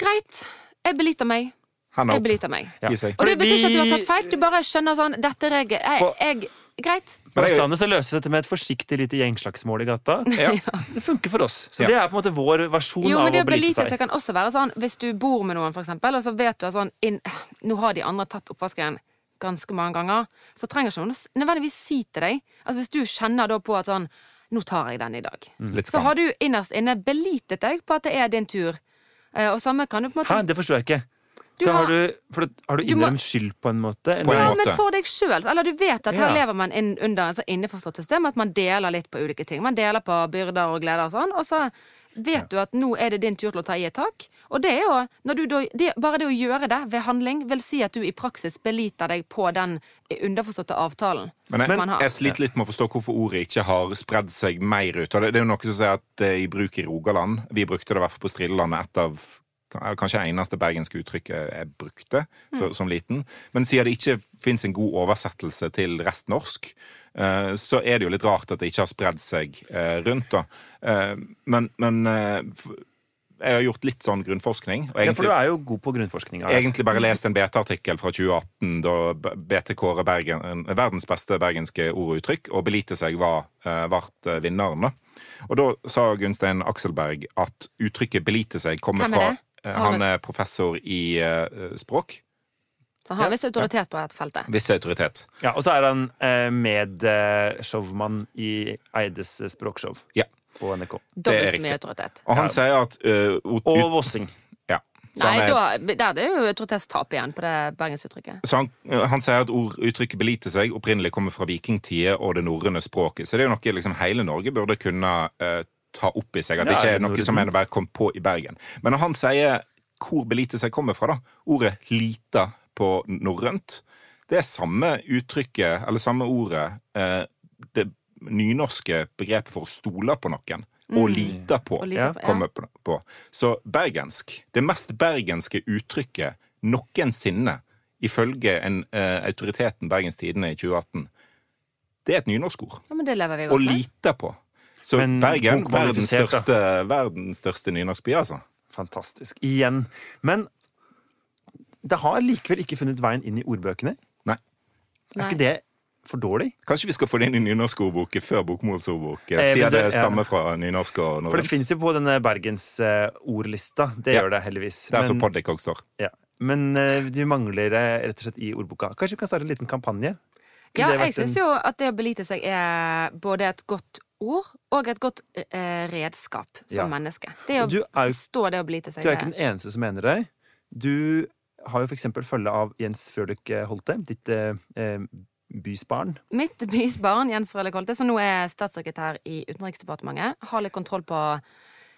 Speaker 2: Greit, jeg beliter meg. Jeg beliter meg.
Speaker 3: Ja.
Speaker 2: Og det betyr ikke at du har tatt feil. Du bare skjønner sånn Dette er jeg, jeg Greit.
Speaker 3: På
Speaker 1: Men det er jo-
Speaker 3: Østlandet så løses dette med et forsiktig lite gjengslagsmål i gata.
Speaker 1: Ja.
Speaker 3: Det funker for oss. Så
Speaker 1: Ja.
Speaker 3: det er på en måte vår versjon
Speaker 2: Jo,
Speaker 3: av
Speaker 2: men det
Speaker 3: å
Speaker 2: å belite
Speaker 3: belite
Speaker 2: seg
Speaker 3: seg.
Speaker 2: kan også være sånn hvis du bor med noen, for eksempel, og så vet du at sånn inn, Nå har de andre tatt oppvasken ganske mange ganger. Så trenger ikke noen nødvendigvis si til deg. Altså Hvis du kjenner da på at sånn Nå tar jeg den i dag.
Speaker 1: Litt
Speaker 2: Så har du innerst inne belitet deg på at det er din tur. Eh, Og samme kan du på en måte
Speaker 3: Hæ, det forstår jeg ikke.
Speaker 2: Du
Speaker 3: har,
Speaker 2: har-
Speaker 3: du, for har du
Speaker 2: Du må-
Speaker 3: innrømt skyld på en måte?
Speaker 1: På en
Speaker 2: Ja,
Speaker 1: måte.
Speaker 2: men for deg sjøl. Eller du vet at her
Speaker 3: Ja.
Speaker 2: lever man inn, under en sånn innforstått system, at man deler litt på ulike ting. Man deler på byrder og gleder og sånn, og så vet du at nå er det din tur til å ta i et tak. Og det er jo når du det, Bare det å gjøre det ved handling vil si at du i praksis beliter deg på den underforståtte avtalen
Speaker 1: Men jeg,
Speaker 2: man har.
Speaker 1: jeg sliter litt med å forstå hvorfor ordet ikke har spredd seg mer ut. Og det, det er jo noe som sier at det er i bruk i Rogaland. Vi brukte det i hvert fall på Strillelandet. Et av kanskje det eneste bergenske uttrykket jeg brukte så, som liten. Men siden det ikke fins en god oversettelse til restnorsk, eh, så er det jo litt rart at det ikke har spredd seg eh, rundt. da. Eh, men men eh, jeg har gjort litt sånn grunnforskning. Og
Speaker 3: Ja, for du er jo god på grunnforskning. grunnforskninga.
Speaker 1: egentlig bare lest en BT-artikkel fra 2018 da BT kårer Bergen, verdens beste bergenske ord og uttrykk, og belite seg var, ble vart vinneren. Og da sa Gunstein Akselberg at uttrykket 'belite seg' kommer
Speaker 2: er
Speaker 1: fra Han er professor i eh, språk.
Speaker 2: Så han har viss autoritet på dette feltet.
Speaker 1: Viss autoritet.
Speaker 3: Ja, og så er han eh, medshowmann i Eides språkshow
Speaker 1: Ja.
Speaker 3: på NRK.
Speaker 1: Det
Speaker 2: Dobbelt så mye autoritet.
Speaker 1: Og han
Speaker 3: Ja.
Speaker 1: sier at uh, ut,
Speaker 3: Og Vossing.
Speaker 1: ja. Så
Speaker 2: Nei,
Speaker 1: er-
Speaker 2: da, der er jo autoritetstap igjen på det bergensuttrykket.
Speaker 1: Så han, eh, han sier at ord, uttrykket 'belite seg' opprinnelig kommer fra vikingtida og det norrøne språket. Så det er jo noe liksom hele Norge burde kunne eh, ta opp i seg. At det ikke er noe som er bare kom på i Bergen. Men når han sier hvor 'belite seg' kommer fra, da, ordet 'lita' på norrønt, det er samme uttrykket, eller samme ordet, eh, det nynorske begrepet for å stole på noen. Og lita på.
Speaker 2: Lite
Speaker 3: Ja.
Speaker 1: kommer på-. Så bergensk, det mest bergenske uttrykket noensinne ifølge en, eh, autoriteten Bergens Tidende i 2018, det er et nynorskord.
Speaker 2: Ja, men det lever vi
Speaker 1: Å
Speaker 2: godt med.
Speaker 1: lite på. Så
Speaker 3: Men
Speaker 1: Bergen, verdens største, verdens største nynorskby, altså.
Speaker 3: Fantastisk. Igjen. Men det har likevel ikke funnet veien inn i ordbøkene.
Speaker 1: Nei.
Speaker 3: Er ikke det for dårlig?
Speaker 1: Kanskje vi skal få det inn i nynorskordboken før bokmålsordbok,
Speaker 3: Eh,
Speaker 1: siden det stammer fra nynorsk og
Speaker 3: For det
Speaker 1: norrønt.
Speaker 3: fins jo på denne bergensordlista. Det
Speaker 1: Ja.
Speaker 3: gjør det heldigvis.
Speaker 1: Det er
Speaker 3: Men-
Speaker 1: Poddik også står.
Speaker 3: Ja. Men eh, du mangler det rett og slett i ordboka. Kanskje vi kan starte en liten kampanje?
Speaker 2: Ja, jeg syns jo at det å belite seg er både et godt ord og et godt eh, redskap som
Speaker 3: Ja.
Speaker 2: menneske. Det å
Speaker 3: er
Speaker 2: forstå det å til seg
Speaker 3: Du er ikke den eneste som mener det. Du har jo eksempel følge av Jens Frølich Holte, ditt eh, eh, bysbarn.
Speaker 2: Mitt bysbarn Jens Frølich Holte, som nå er statssekretær i Utenriksdepartementet, har litt kontroll på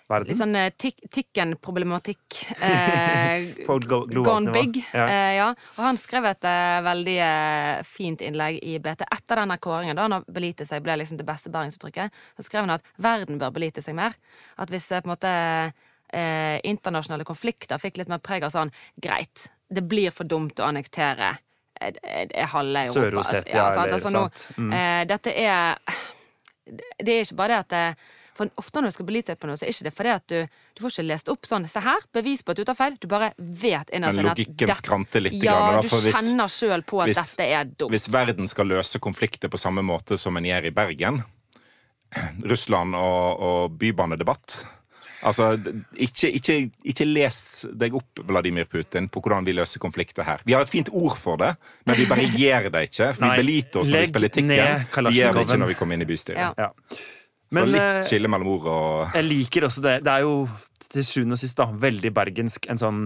Speaker 3: Verden.
Speaker 2: litt sånn eh, Tikken-problematikk. Eh, gone big.
Speaker 3: Ja.
Speaker 2: Eh, ja. Og han skrev et eh, veldig eh, fint innlegg i BT etter denne kåringen, da han belite seg ble liksom det beste bæringsuttrykket. Så skrev han at verden bør belite seg mer. At hvis eh, på en måte eh, internasjonale konflikter fikk litt mer preg av sånn greit, det blir for dumt å annektere halve Europa.
Speaker 3: Sør-Ossetia,
Speaker 2: ja,
Speaker 3: eller
Speaker 2: Altså, nå,
Speaker 3: sant? Mm.
Speaker 2: eh, dette er det er ikke bare det at det, For ofte når du skal belite deg på noe, så er ikke det fordi at du Du får ikke lest opp sånn Se her, bevis på at du tar feil. Du bare vet innerst inne at
Speaker 1: logikken skranter litt
Speaker 2: Ja,
Speaker 1: grann, da,
Speaker 2: du
Speaker 1: hvis-
Speaker 2: kjenner sjøl på at
Speaker 1: hvis-
Speaker 2: dette er dumt.
Speaker 1: Hvis verden skal løse konflikter på samme måte som en gjør i Bergen, Russland og, og bybanedebatt Altså, ikke, ikke, ikke les deg opp, Vladimir Putin, på hvordan vi løser konflikter her. Vi har et fint ord for det, men vi bare gjør det ikke. For
Speaker 3: Nei,
Speaker 1: vi beliter oss når vi spiller Tikken. Vi gjør det ikke når vi kommer inn i bystyret.
Speaker 2: Ja.
Speaker 3: Ja.
Speaker 1: Så litt
Speaker 3: eh,
Speaker 1: skille mellom ord og
Speaker 3: jeg liker også det. Det er jo til sjuende og sist da, veldig bergensk en sånn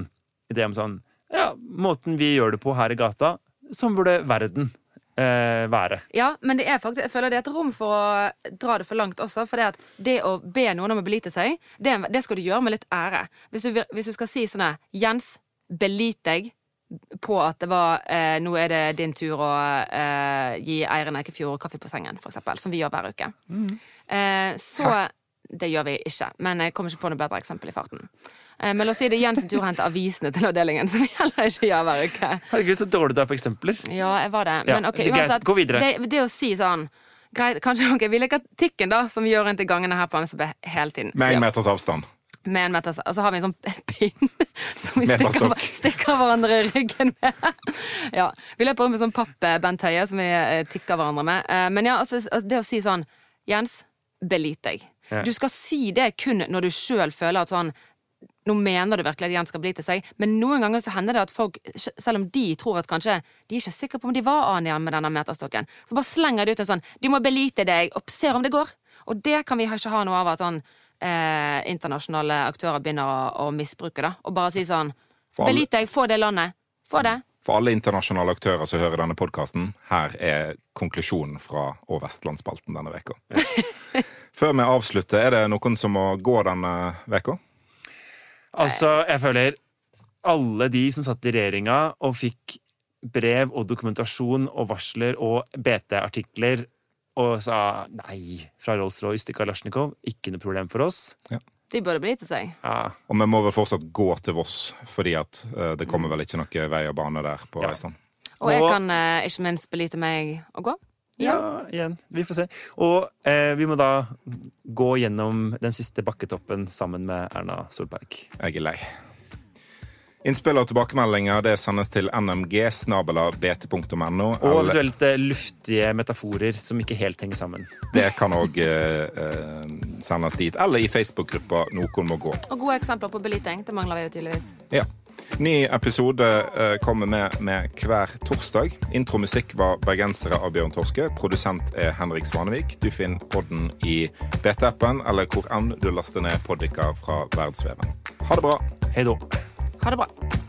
Speaker 3: idé om sånn Ja, måten vi gjør det på her i gata, sånn burde verden eh, være.
Speaker 2: Ja, men det er faktisk, jeg føler det er et rom for å dra det for langt også. For det, at det å be noen om å belite seg, det, det skal du gjøre med litt ære. Hvis du, hvis du skal si sånn Jens, belit deg på at det var eh, Nå er det din tur å eh, gi Eirin Eikefjord kaffe på sengen, for eksempel. Som vi gjør hver uke. Eh, så Det gjør vi ikke, men jeg kommer ikke på noe bedre eksempel i farten. Eh, men la oss si det er Jens sin tur å hente avisene til avdelingen, som vi heller ikke gjør hver uke.
Speaker 3: Herregud, så dårlig du er på eksempler.
Speaker 2: Ja, jeg var det. Men ok, uansett.
Speaker 3: Gå videre.
Speaker 2: Det, det å si sånn Greit, kanskje ok, vi leker Tikken, da, som vi gjør rundt i gangene her på MSB hele tiden.
Speaker 1: med en meters avstand.
Speaker 2: med en meters, og så har vi en sånn pinn som vi stikker, stikker hverandre i ryggen med. Ja, Vi løper rundt med sånn papp-Bent Høie som vi eh, tikker hverandre med. Men ja, altså, det å si sånn Jens, belit deg.
Speaker 3: Ja.
Speaker 2: Du skal si det kun når du sjøl føler at sånn nå mener du virkelig at Jens skal belite seg, men noen ganger så hender det at folk, selv om de tror at kanskje De er ikke sikre på om de var Anja med denne meterstokken, så bare slenger de ut en sånn 'Du må belite deg', og ser om det går. Og det kan vi ikke ha noe av at sånn eh, internasjonale aktører begynner å, å misbruke, da. Og bare si sånn 'Belit deg, få det landet'. Få det.
Speaker 1: For alle internasjonale aktører som hører denne podkasten, her er konklusjonen fra Og Vestlandsspalten denne veka. Før vi avslutter, er det noen som må gå denne veka?
Speaker 3: Altså, jeg føler alle de som satt i regjeringa og fikk brev og dokumentasjon og varsler og BT-artikler og sa nei fra Rolls-Royce til Kalasjnikov, ikke noe problem for oss.
Speaker 2: De burde belite seg.
Speaker 3: Ja,
Speaker 1: Og vi må vel fortsatt gå til Voss, fordi at uh, det kommer vel ikke noe vei og bane der på
Speaker 3: Ja.
Speaker 1: Reistand.
Speaker 2: Og jeg kan uh, ikke minst belite meg å gå.
Speaker 3: ja, igjen. Vi får se. Og eh, vi må da gå gjennom den siste bakketoppen sammen med Erna Solberg.
Speaker 1: Jeg er lei. Innspill og tilbakemeldinger det sendes til nmg snabela bt.no.
Speaker 3: Og
Speaker 1: eller
Speaker 3: eventuelt eh, luftige metaforer som ikke helt henger sammen.
Speaker 1: Det kan òg sendes dit. Eller i Facebook-gruppa Noen må gå.
Speaker 2: Og gode eksempler på beliting. Det mangler vi jo tydeligvis.
Speaker 1: Ja. Ny episode eh, kommer med, med hver torsdag. Intromusikk var bergensere av Bjørn Torske. Produsent er Henrik Svanevik. Du finner podden i BT-appen eller hvor enn du laster ned poddiker fra verdensveven. Ha det bra!
Speaker 3: Hei då.
Speaker 2: Ha det bra.